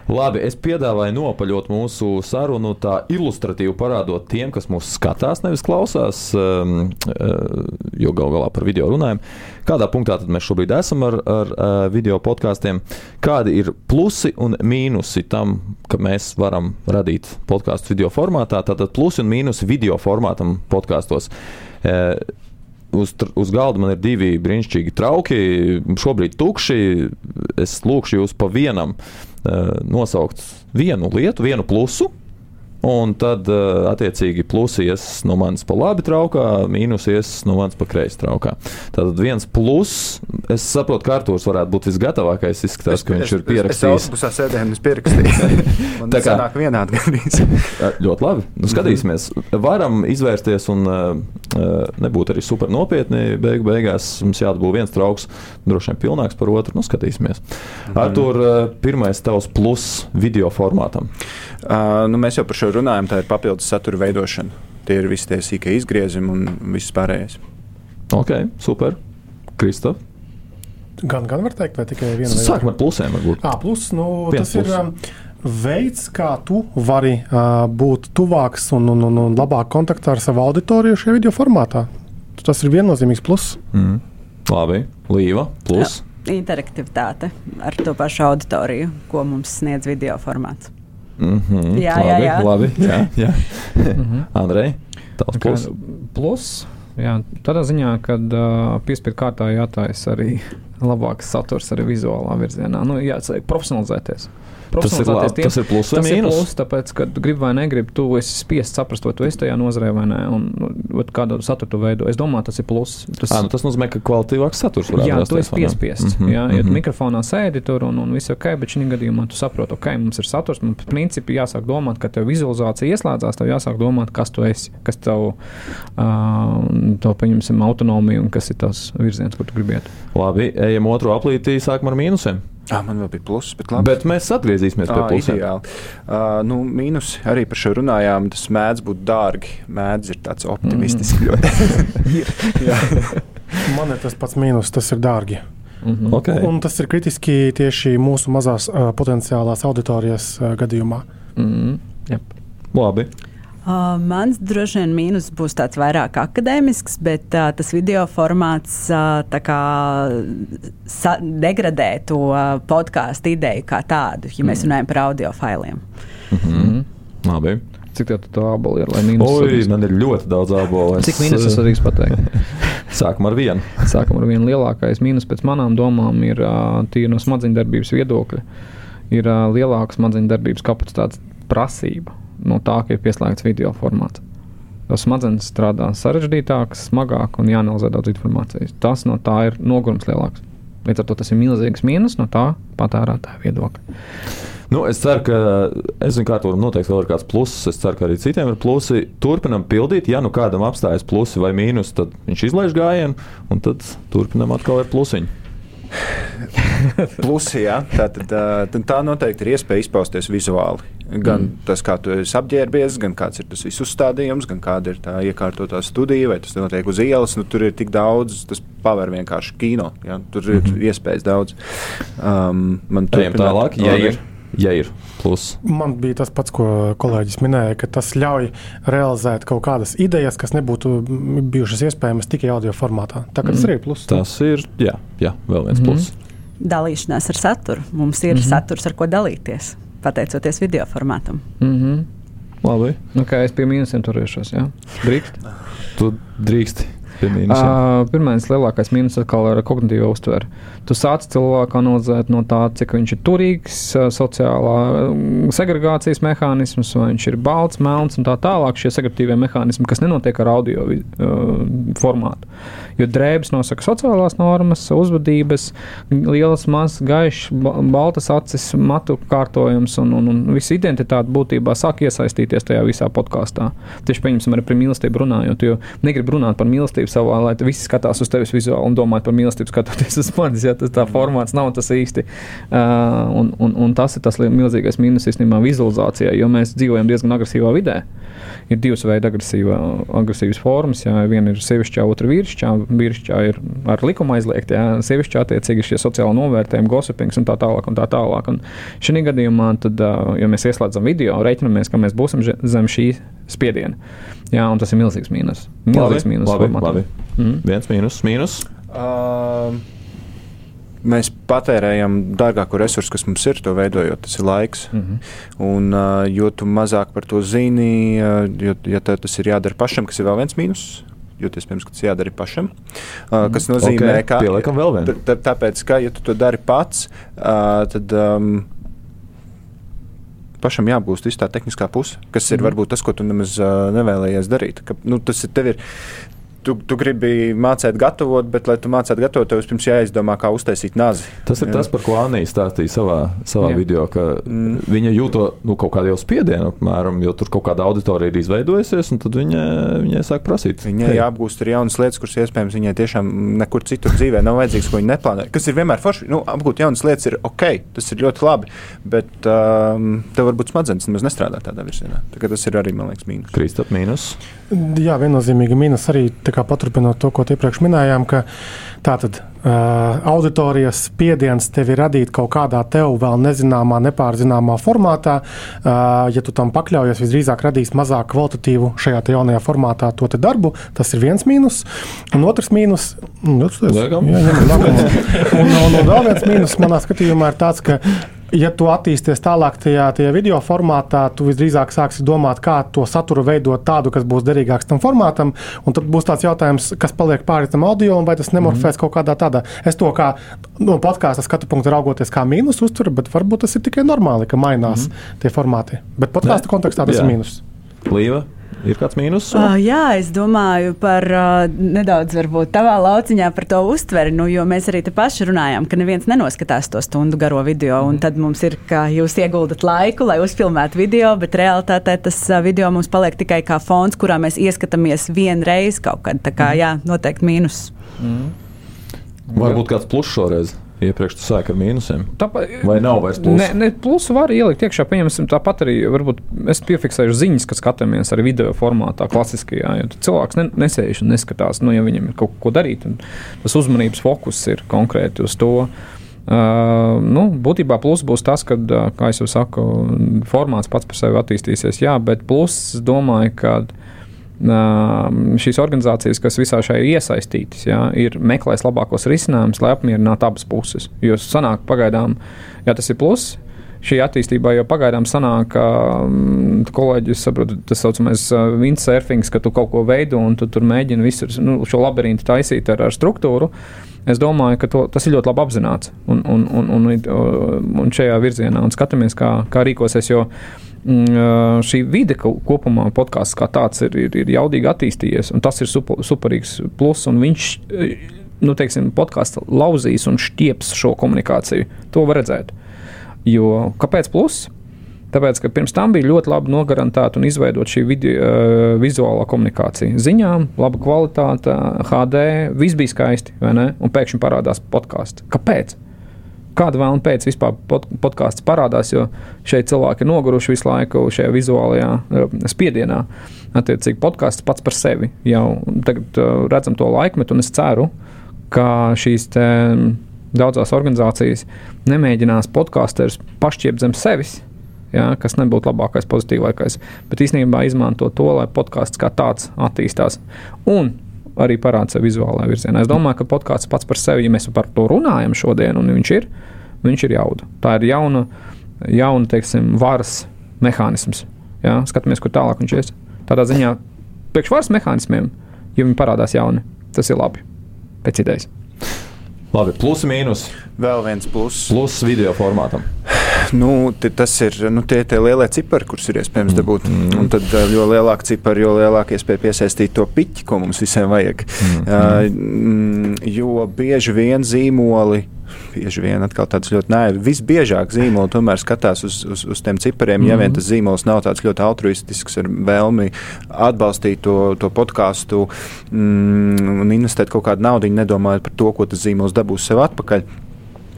Labi, es piedāvāju nopaļot mūsu sarunu tā ilustratīvi parādot tiem, kas mūs skatās, nevis klausās, um, uh, jo gal galā par video runājam. Kādā punktā tad mēs šobrīd esam ar, ar uh, video podkāstiem? Kādi ir plusi un mīnusi tam, ka mēs varam radīt podkāstu video formātā? Tātad plusi un mīnusi video formātam podkāstos. Uh, uz, uz galda man ir divi brīnišķīgi trauki, šobrīd tukši. Es lūkšu jūs pa vienam nosaukt vienu lietu, vienu plusu, Un tad, uh, attiecīgi, plusi ies no manis pa labi traukā, mīnus ies no manis pa kreisi traukā. Tātad viens plus, es saprotu, ka Arthurs varētu būt visgatavākais. Izskatās, es, ka viņš es, ir pierakstījis. Es pusē sēdēju un es pierakstīju. [laughs] Tā kā nāk vienādi gandrīz. [laughs] ļoti labi. Nu, skatīsimies. Varam izvērsties un uh, nebūt arī super nopietni. Beigu beigās mums jādabū viens trauks, droši vien pilnāks par otru. Nu, skatīsimies. Mm. Artur, uh, pirmais tavs plus video formātam. Uh, nu, mēs jau par šo runājam, tā ir papildus satura veidošana. Tie ir visi tie sīkie izgriezumi un viss pārējais. Ok, super. Kristof. Gan, gan var teikt, vai tikai viena lieta? Sākam ar plusiem. Varbūt. À, plus, nu, Viens tas plus. ir um, veids, kā tu vari uh, būt tuvāks un, un, un, un labāk kontaktā ar savu auditoriju šajā video formātā. Tas ir viennozīmīgs plus. Mm. Labi, Līva, plus. Jā, interaktivitāte ar to pašu auditoriju, ko mums sniedz video formāts. Mm -hmm, jā, labi, jā, jā. Labi, jā, jā. Andrej, tavs plus. plus jā, tādā ziņā, ka uh, piespiedu kārtā jātaisa arī labāks saturs arī vizuālā virzienā. Nu, jāsaka, profesionalizēties tas labi, tiem, tas ir plus vai tas mīnus? Ir plus, tāpēc, ka gribi vai negribi, tu esi spiests saprast, vai tu esi tajā nozarē vai nē, un nu, kādu saturu tu veido. Es domāju, tas ir plus. Tas, à, nu, tas nozīmē, ka kvalitīvāks saturs var būt. Jā, tu esi piespiests. Mm -hmm, jā, ja mm -hmm. mikrofonā sēdi tur un, un viss ok, bet šī gadījumā tu saproti, ok, mums ir saturs. Mums principi jāsāk domāt, ka tev vizualizācija ieslēdzās, tev jāsāk domāt, kas tu esi, kas tev, uh, to pieņemsim, autonomija un kas ir tas virziens, kur tu gribi iet. Labi, ejam otru aplītī, sākam ar mīnusiem. Ah, man vēl bija pluss, bet, labi. bet mēs atgriezīsimies pie plusiem. Uh, nu, mīnus arī par šo runājām. Tas mēdz būt dārgi. Mēdz ir tāds optimistisks. [laughs] Mm. man ir tas pats mīnus, tas ir dārgi. Mm -hmm. okay. Un tas ir kritiski tieši mūsu mazās uh, potenciālās auditorijas uh, gadījumā. Mm -hmm. yep. Labi. Uh, mans droši vien mīnus būs tāds vairāk akadēmisks, bet uh, tas video formāts uh, kā, sa, degradē to uh, podkāstu ideju kā tādu, ja mēs mm. runājam par audio failiem. Mm -hmm. Labi. Cik tā tā ābola ir? Oi, man ir ļoti daudz ābolu. [laughs] Cik mīnus es varu pateikt? [laughs] Sākam ar vienu. Sākam ar vienu lielākais mīnus pēc manām domām ir uh, tīri no smadzeņu darbības viedokļa. Ir uh, lielāka smadzeņu darbības kapacitātes prasība no tā, ka ir pieslēgts video formāts. Jo smadzenes strādā sarežģītāk, smagāk un jāanalizē daudz informācijas. Tas no tā ir nogurums lielāks. Līdz ar to tas ir milzīgs mīnus no tā patērētāja viedokļa. Nu, es ceru, ka es zinu, kā tur noteikti vēl ir kāds pluss. Es ceru, ka arī citiem ir plusi. Turpinam pildīt. Ja nu kādam apstājas plusi vai mīnus, tad viņš izlaiž gājienu, un tad turpinam atkal ar plusiņu. Plusi, jā, tā, tad, tā, tā noteikti ir iespēja izpausties vizuāli. Gan mm. tas, kā tu esi apģērbies, gan kāds ir tas viss uzstādījums, gan kāda ir tā iekārtotā studija, vai tas notiek uz ielas. Nu, tur ir tik daudz, tas paver vienkārši kino. Ja? Tur ir mm -hmm. iespējas daudz. Um, man turpināt, tālāk, ja ir. Ja ir plus. Man bija tas pats, ko kolēģis minēja, ka tas ļauj realizēt kaut kādas idejas, kas nebūtu bijušas iespējamas tikai audio formātā. Tā kā tas mm. arī ir plus. Tas ir, jā, jā vēl viens mm. plus. Dalīšanās ar saturu. Mums ir mm -hmm. saturs, ar ko dalīties pateicoties video formātam. Mm -hmm. Labi. Nu, kā es pie mīnusiem turēšos, jā? Drīkst? tu drīksti. Uh, Pirmais lielākais mīnus atkal ir kognitīva uztvere. Tu sāc cilvēku analizēt no tā, cik viņš ir turīgs, sociālā segregācijas mehānisms, vai viņš ir balts, melns un tā tālāk. Šie segregatīvie mehānismi, kas nenotiek ar audio uh, formātu. Jo drēbes nosaka sociālās normas, uzvedības, lielas, mazas, gaišas, baltas acis, matu kārtojums un, un, un visa identitāte būtībā sāk iesaistīties tajā visā podkāstā. Tieši pieņemsim arī par mīlestību runājot, jo negribu runāt par mīlestību savā, lai visi skatās uz tevis vizuāli un domā par mīlestību, skatoties uz manis. Ja, tas tā formāts nav tas īsti. Uh, un, un, un tas ir tas milzīgais mīnus īstenībā vizualizācijā, jo mēs dzīvojam diezgan agresīvā vidē. Ir divas veidi agresīvas formas. Jā. Viena ir sievišķā, otra vīrišķā. Vīrišķā ir ar likumu aizliegta, sievišķā attiecīgi šie sociāli novērtējumi, gossipings un tā tālāk. Un tā tālāk. Un šī gadījumā, tad, ja mēs ieslēdzam video, reiķinamies, ka mēs būsim zem šī spiediena. Jā, un tas ir milzīgs mīnus. Milzīgs mīnus. Labi, labi. Mm. Viens mīnus, mīnus. Uh, mēs patērējam dārgāko resursu, kas mums ir, to veidojot, tas ir laiks. Mm -hmm. Un, uh, jo tu mazāk par to zini, uh, jo, ja tas ir jādara pašam, kas ir vēl viens mīnus. Jo iespējams, ka tas jādara pašam. Uh, kas nozīmē, okay, ka. Pieliekam vēl vienu. Tāpēc, ka, ja tu to dari pats, uh, tad. Um, pašam visu tā tehniskā puse, kas ir mm. varbūt tas, ko tu nemaz uh, nevēlējies darīt. Ka, nu, tas ir tev ir tu, tu gribi mācīt gatavot, bet, lai tu mācītu gatavot, tev vispirms jāizdomā, kā uztaisīt nazi. Tas ir jā. tas, par ko Anija stāstīja savā, savā jā. video, ka mm. viņa jūto nu, kaut kādu spiedienu, apmēram, jo tur kaut kāda auditorija ir izveidojusies, un tad viņa, viņai sāk prasīt. Viņai hey. jāapgūst arī jaunas lietas, kuras iespējams viņai tiešām nekur citur dzīvē nav vajadzīgas, ko viņa neplāno. Kas ir vienmēr forši, nu, apgūt jaunas lietas ir ok, tas ir ļoti labi, bet um, tev varbūt smadzenes nemaz nestrādā tādā virzienā. Tā tas ir arī, man liekas, mīnus. Kristap mīnus. Jā, viennozīmīgi mīnus arī paturpinot to, ko iepriekš minējām, ka tātad uh, auditorijas spiediens tevi radīt kaut kādā tev vēl nezināmā, nepārzināmā formātā. Uh, ja tu tam pakļaujies, visdrīzāk radīs mazāk kvalitatīvu šajā jaunajā formātā to darbu. Tas ir viens mīnus. Un otrs mīnus, nu, tas ir. [laughs] Vēl viens mīnus manā skatījumā ir tāds, ka ja tu attīsties tālāk tajā, tajā video formātā, tu visdrīzāk sāksi domāt, kā to saturu veidot tādu, kas būs derīgāks tam formātam. Un tad būs tāds jautājums, kas paliek pāri tam audio, vai tas nemorfēs mm. kaut kādā tādā. Es to kā no podkāstu skatu punktu raugoties kā mīnus uzturu, bet varbūt tas ir tikai normāli, ka mainās mm. tie formāti. Bet podkāstu kontekstā tas Jā. ir mīnus. Līva. Ir kāds mīnus? Uh, jā, es domāju par uh, nedaudz varbūt tavā lauciņā par to uztveri, nu, jo mēs arī te paši runājām, ka neviens nenoskatās to stundu garo video, un tad mums ir, ka jūs ieguldat laiku, lai uzfilmētu video, bet realitātē tas uh, video mums paliek tikai kā fons, kurā mēs ieskatāmies vienreiz kaut kad. Tā kā, mm. jā, noteikti mīnus. Mm. Varbūt kāds pluss šoreiz. Iepriekš tas sāk ar mīnusiem. Tāpat, Vai nav vairs plusu? Ne, ne plusu var ielikt iekšā. Pieņemsim, tāpat arī varbūt es piefiksēju ziņas, kas skatāmies arī video formātā, klasiskajā. Cilvēks ne, nesēž un neskatās, nu, ja viņam ir kaut ko darīt. Tas uzmanības fokus ir konkrēti uz to. Uh, nu, būtībā plus būs tas, ka, kā jau saku, formāts pats par sevi attīstīsies. Jā, bet plus es domāju, ka uh, šīs organizācijas, kas visā šajā iesaistītas, ja, ir meklējis labākos risinājumus, lai apmierinātu abas puses. Jo sanāk, pagaidām, ja tas ir pluss, šī attīstībā jau pagaidām sanāk, ka um, kolēģis saprot, tas saucamais uh, windsurfings, ka tu kaut ko veido un tu tur mēģini visu nu, šo labirintu taisīt ar, ar struktūru. Es domāju, ka to, tas ir ļoti labi apzināts un, un, un, un, un šajā virzienā un skatāmies, kā, kā rīkosies. Jo Mm, šī vide kopumā, podkāsts kā tāds, ir, ir, ir jaudīgi attīstījies, un tas ir super, superīgs plus. Viņš, nu, teiksim, podkāsts lauzīs un štieps šo komunikāciju. To var redzēt. Jo kāpēc plus? Tāpēc, ka pirms tam bija ļoti labi nogarantēta un izveidota šī video, uh, vizuālā komunikācija. Ziņām, laba kvalitāte, HD, viss bija skaisti, vai ne? Un pēkšņi parādās podkāsts. Kāpēc? Kāda vēlme pēc vispār pod, podkāsts parādās, jo šeit cilvēki ir noguruši visu laiku šajā vizuālajā uh, spiedienā. Attiecīgi, podkāsts pats par sevi jau tagad uh, redzam to laikmetu, un es ceru, ka šīs te, daudzās organizācijas nemēģinās podkāstus pašķiept zem sevis. Ja, kas nebūtu labākais, pozitīvākais, bet īstenībā izmanto to, lai podkāsts kā tāds attīstās. Un arī parāda sevi vizuālajā virzienā. Es domāju, ka podkāsts pats par sevi, ja mēs par to runājam šodien, un viņš ir, viņš ir jauda. Tā ir jauna, jauna teiksim, varas mehānisms. Ja? Skatāmies, kur tālāk viņš ies. Tādā ziņā priekšvaras mehānismiem, ja viņi parādās jauni, tas ir labi pēc idejas. Labi, plusi, mīnus. Vēl viens pluss. Plus video formātam. Nu, tas ir nu, tie, tie lielie cipari, kurus ir iespējams dabūt. Mm. Un tad, eh, jo lielāka cipara, jo lielāka iespēja piesaistīt to piķi, ko mums visiem vajag. Mm. Uh, jo bieži vien zīmoli bieži vien atkal tāds ļoti naivi. Visbiežāk zīmoli tomēr skatās uz, uz, uz tiem cipariem, mm -hmm. ja vien mhm. tas zīmols nav tāds ļoti altruistisks ar vēlmi atbalstīt to, to podkāstu mm, un investēt kaut kādu naudu, nedomājot par to, ko tas zīmols dabūs sev atpakaļ.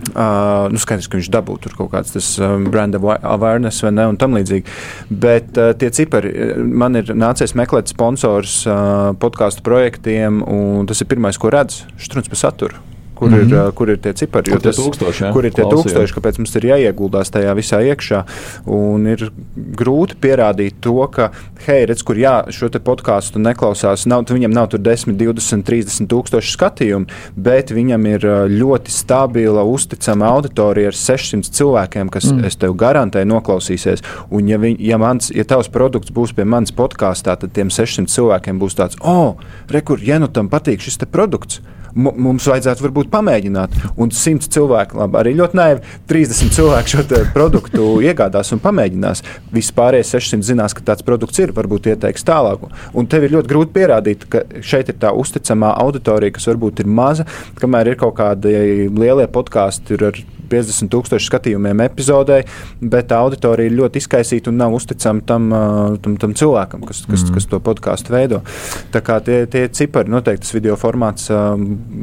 Uh, nu, skaidrs, ka viņš dabū tur kaut kāds tas um, brand awareness vai ne, un tam līdzīgi. Bet uh, tie cipari, man ir nācies meklēt sponsors uh, podkāstu projektiem, un tas ir pirmais, ko redz. Štrunts par saturu kur, mm -hmm. ir, kur ir tie cipari. Kur, tas, tūkstoši, ja? kur ir tie Klausījā. tūkstoši, kāpēc mums ir jāieguldās tajā visā iekšā. Un ir grūti pierādīt to, ka, hei, redz, kur jā, šo podkāstu neklausās, nav, viņam nav tur 10, 20, 30 tūkstoši skatījumu, bet viņam ir ļoti stabila, uzticama auditorija ar 600 cilvēkiem, kas, mm. es tev garantēju, noklausīsies. Un, ja, viņ, ja, mans, ja tavs produkts būs pie manas podkāstā, tad tiem 600 cilvēkiem būs tāds, oh, rekur, ja nu tam patīk šis produkts mums vajadzētu varbūt pamēģināt. Un simts cilvēku, labi, arī ļoti naivi, 30 cilvēku šo produktu iegādās un pamēģinās. Vispārējais 600 zinās, ka tāds produkts ir, varbūt ieteiks tālāk. Un tev ir ļoti grūti pierādīt, ka šeit ir tā uzticamā auditorija, kas varbūt ir maza, kamēr ir kaut kādi lielie podkāsti ar 50 tūkstoši skatījumiem epizodē, bet auditorija ir ļoti izkaisīta un nav uzticama tam, tam, tam cilvēkam, kas, kas, mm. kas to podkāstu veido. Tā kā tie, tie cipari noteikti tas video formāts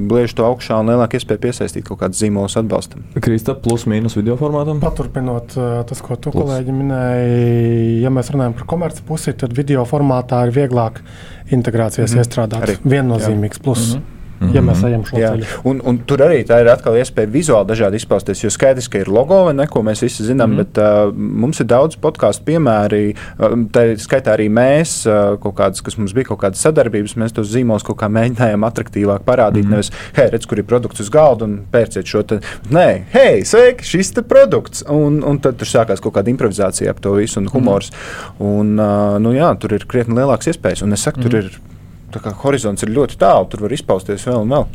bliež to augšā un lielāka iespēja piesaistīt kaut kādus zīmolus atbalstam. Krista, plus mīnus video formātam? Paturpinot tas, ko tu plus. kolēģi minēji, ja mēs runājam par komerci pusi, tad video formātā ir vieglāk integrācijas mm -hmm. iestrādāt. Arī. Viennozīmīgs plus. Mm -hmm. Mm -hmm. Ja mēs ejam šo Jā. ceļu. Un, un tur arī tā ir atkal iespēja vizuāli dažādi izpausties. Jo skaidrs, ka ir logo vai ne, ko mēs visi zinām, mm -hmm. bet uh, mums ir daudz podkāstu piemēri. Uh, tā skaitā arī mēs, uh, kaut kādas, kas mums bija kaut kādas sadarbības, mēs tos zīmolus kaut kā mēģinājām attraktīvāk parādīt. Mm -hmm. Nevis, hei, redz, kur ir produkts uz galda un pērciet šo. Te. Nē, hei, sveiki, šis ir produkts. Un, un tad tur sākās kaut kāda improvizācija ap to visu un humors. Mm -hmm. un, uh, nu, jā, tur ir krietni lielāks iespējas. Un es saku, mm -hmm. tur mhm. ir horizonts ir ļoti tālu, tur var izpausties vēl un vēl.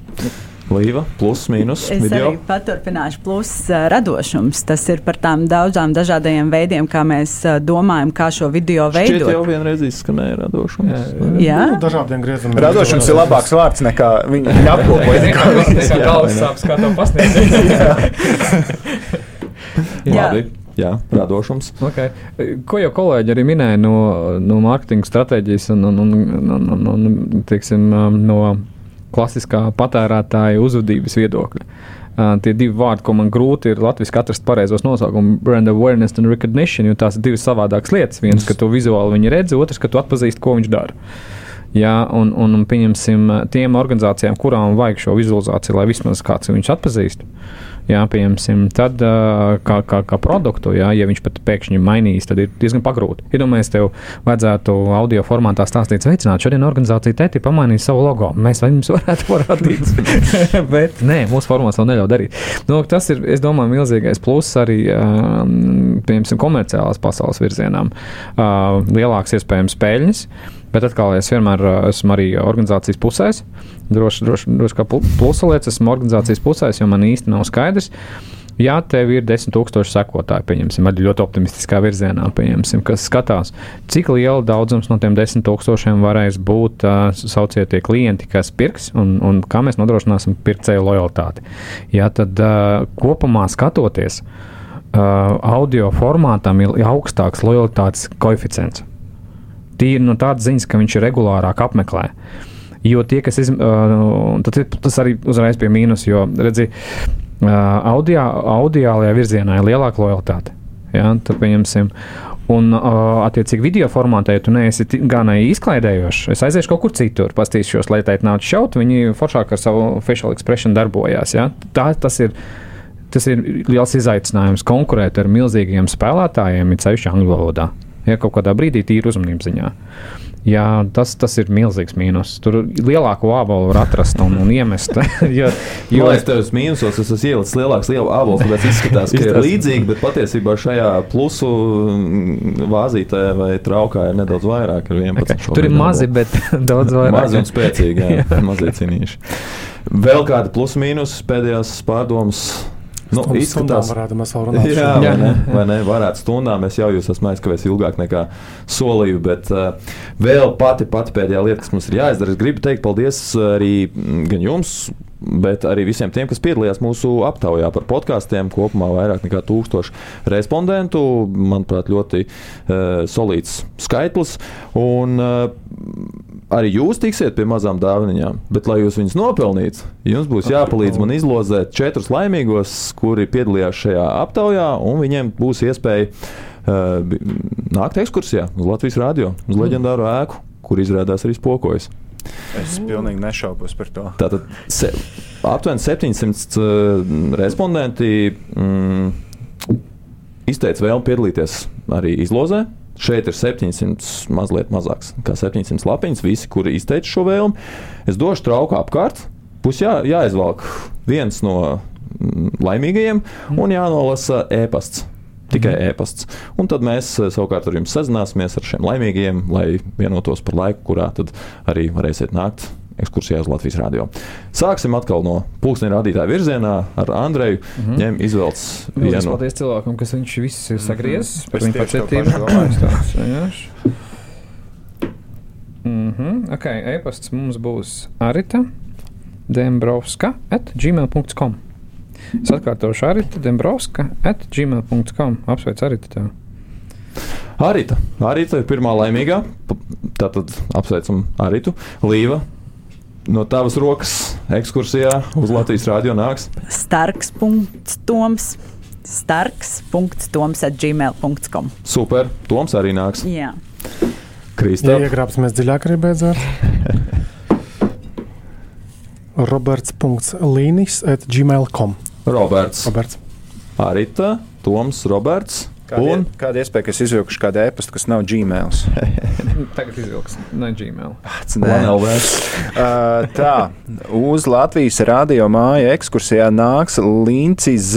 Līva, plus, mīnus. Es video. arī paturpināšu, plus uh, radošums. Tas ir par tām daudzām dažādiem veidiem, kā mēs uh, domājam, kā šo video veidot. Tas jau vienreiz izskanēja radošums. Jā, jā. Nu, dažādiem griezumiem. Radošums ir labāks vārds nekā viņa apkopoja. Kā galvas sāpes, kā to pasniegt. [laughs] Labi jā, radošums. Okay. Ko jau kolēģi arī minēja no, no mārketinga stratēģijas un, un, un, un, un, un teiksim, um, no klasiskā patērētāja uzvedības viedokļa. Uh, tie divi vārdi, ko man grūti ir latviešu atrast pareizos nosaukumus, brand awareness un recognition, jo tās ir divas savādākas lietas. Viens, ka tu vizuāli viņu redzi, otrs, ka tu atpazīsti, ko viņš dara. Jā, un, un, un pieņemsim tiem organizācijām, kurām vajag šo vizualizāciju, lai vismaz kāds viņus atpazīst. Uh, jā, pieņemsim, tad kā, kā, kā produktu, jā, ja viņš pat pēkšņi mainīs, tad ir diezgan pagrūti. Iedomājieties, tev vajadzētu audio formātā stāstīt, sveicināt, šodien organizācija tēti pamainīja savu logo. Mēs jums varētu [laughs] parādīt, [laughs] bet nē, mūsu formāts vēl neļauj darīt. Nu, tas ir, es domāju, milzīgais pluss arī, pieņemsim, komerciālās pasaules virzienām. Lielāks iespējams peļņas. Bet atkal es vienmēr esmu arī organizācijas pusēs. Droši, droši, droši kā plusa lietas, esmu organizācijas pusēs, jo man īsti nav skaidrs. Ja tev ir 10,000 sekotāji, pieņemsim, arī ļoti optimistiskā virzienā, pieņemsim, kas skatās, cik liela daudzums no tiem 10,000 varēs būt uh, saucietie klienti, kas pirks, un, un kā mēs nodrošināsim pircēju lojalitāti. Ja tad uh, kopumā skatoties, uh, audio formātam ir augstāks lojalitātes koeficients. Tīri no tādas ziņas, ka viņš ir regulārāk apmeklē. Jo tie, kas izm, uh, tas arī uzreiz pie mīnus, jo redzi, uh, audio, audiālajā virzienā ir lielāka lojalitāte. Ja, tad pieņemsim. Un, uh, attiecīgi, video formātā, ja tu neesi gan izklaidējošs, es aiziešu kaut kur citur, pastīšos, lai tā nāc šaut, viņi foršāk ar savu facial expression darbojās. Ja? Tā, tas, ir, tas ir liels izaicinājums konkurēt ar milzīgiem spēlētājiem, it sevišķi angļu valodā ja kaut kādā brīdī tīri uzmanības ziņā. Jā, tas, tas ir milzīgs mīnus. Tur lielāko ābolu var atrast un, un iemest. [laughs] jo, jo es tev esmu mīnusos, es esmu ielicis lielāks ābols, tāpēc izskatās, ka ir līdzīgi, bet patiesībā šajā plusu vāzītē vai traukā ir nedaudz vairāk. Okay. Tur ir mazi, bet [laughs] daudz vairāk. Mazi un spēcīgi, jā, [laughs] jā. mazie cīnīši. Vēl kādi plus mīnus pēdējās pārdomas Nu, izskatās, varētu mēs vēl runāt. Jā, vai ne, vai ne, varētu stundām. Es jau jūs esmu aizkavējis ilgāk nekā solīju, bet uh, vēl pati, pati pēdējā lieta, kas mums ir jāizdara, es gribu teikt paldies arī gan jums bet arī visiem tiem, kas piedalījās mūsu aptaujā par podkāstiem. Kopumā vairāk nekā tūkstoši respondentu. Manuprāt, ļoti uh, solīds skaitlis. Un, uh, Arī jūs tiksiet pie mazām dāvinām, bet, lai jūs viņus nopelnītu, jums būs jāpalīdz man izlozēt četrus laimīgos, kuri piedalījās šajā aptaujā, un viņiem būs iespēja uh, nākt ekskursijā uz Latvijas rādio, uz leģendāro ēku, kur izrādās arī spokojas. Es pilnīgi nešaubos par to. Tātad se, aptuveni 700 uh, respondenti mm, izteica vēlmi piedalīties arī izlozē. Šeit ir 700, mazliet mazāks, kā 700 lapiņas. Visi, kuri izteica šo vēlmi, es došu trauku apkārt. Būs jā, jāizvelk viens no mm, laimīgajiem un jānolasa e-pasts tikai mm. e-pasts. Un tad mēs eh, savukārt ar jums sazināsimies ar šiem laimīgajiem, lai vienotos par laiku, kurā tad arī varēsiet nākt. Ekskursijā uz Latvijas rādio. Sāksim atkal no pulksteņa rādītāja virzienā ar Andreju. Mm -hmm. Ņem izvēles vienu no paldies cilvēkam, kas viņš viss ir sagriezis. Mm -hmm. Viņa pacietība. Mm -hmm. Ok, e-pasts mums būs Arita Dembrovska at gmail.com. Es atkārtošu Arita Dembrovska at gmail.com. Apsveicu Arita tev. Arita. Arita ir pirmā laimīgā. Tātad apsveicam Aritu. Līva. No tavas rokas ekskursijā uz Latvijas rādio nāks Starks.toms. Starks.toms at gmail.com. Super. Toms arī nāks. Jā. Kristā. Ja iegrābsimies dziļāk arī beidzot. [laughs] Roberts.līnis at gmail.com. Roberts. Roberts. Arita, Toms, Roberts. Kāda, un... kāda iespēja, ka es izvilkšu kādu e-pastu, kas nav Gmail? [laughs] Tagad izvilks no Gmail. Pats [laughs] uh, tā, uz Latvijas radio māju ekskursijā nāks Lincis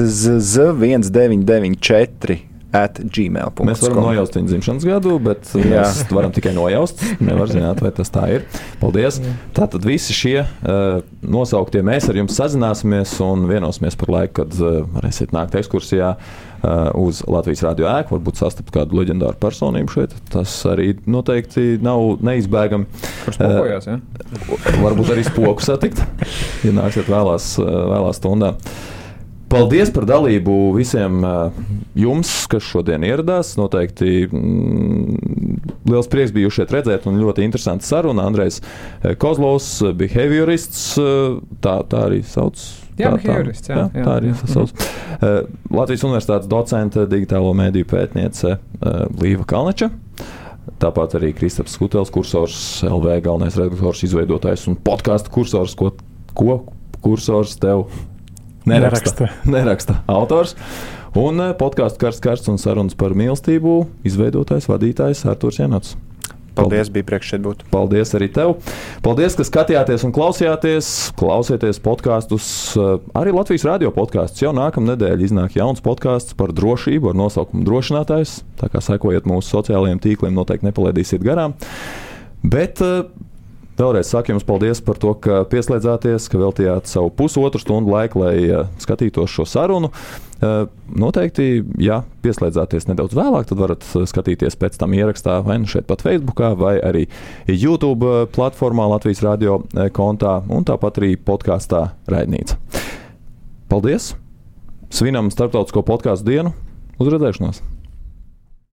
Z1994 at gmail.com. Mēs varam nojaust viņa dzimšanas gadu, bet Jā. mēs varam tikai nojaust. Nevar zināt, vai tas tā ir. Paldies! Tātad visi šie uh, nosauktie mēs ar jums sazināsimies un vienosimies par laiku, kad uh, varēsiet nākt ekskursijā. Uh, uz Latvijas radio ēku, varbūt sastapt kādu leģendāru personību šeit. Tas arī noteikti nav neizbēgami. Kurš spokojās, ja? Varbūt arī spoku satikt, ja nāksiet vēlās, vēlās stundā. Paldies par dalību visiem jums, kas šodien ieradās. Noteikti mm, liels prieks bija šeit redzēt, un ļoti interesanta saruna. Andrejs Kozlovs, behaviorists, tā, tā arī sauc. Jā, tā, jā, jā, jā, tā arī sauc. Mm. Latvijas Universitātes docente, digitālo mēdīju pētniece Līva Kalneča. Tāpat arī Kristaps Skutels, kursors, LV galvenais redaktors, izveidotājs un podkāstu kursors, ko, ko kursors tev Neraksta. Neraksta. [laughs] Neraksta autors. Un eh, podkāstu karsts, karsts un sarunas par mīlestību izveidotājs, vadītājs Arthurs Janots. Paldies, bija prieks šeit būt. Paldies arī tev. Paldies, ka skatījāties un klausījāties. Klausieties podkāstus. Eh, arī Latvijas radio podkāstus. Jau nākamā nedēļa iznāk jauns podkāsts par drošību ar nosaukumu Drošinātājs. Tā kā sekojiet mūsu sociālajiem tīkliem, noteikti nepalaidīsiet garām. Bet uh, Vēlreiz saku jums paldies par to, ka pieslēdzāties, ka veltījāt savu pusotru stundu laiku, lai uh, skatītos šo sarunu. Uh, noteikti, ja pieslēdzāties nedaudz vēlāk, tad varat skatīties pēc tam ierakstā vai nu šeit pat Facebook, vai arī YouTube platformā Latvijas radio kontā un tāpat arī podkāstā Raidnīca. Paldies! Svinam Startautisko podkāstu dienu! Uz redzēšanos!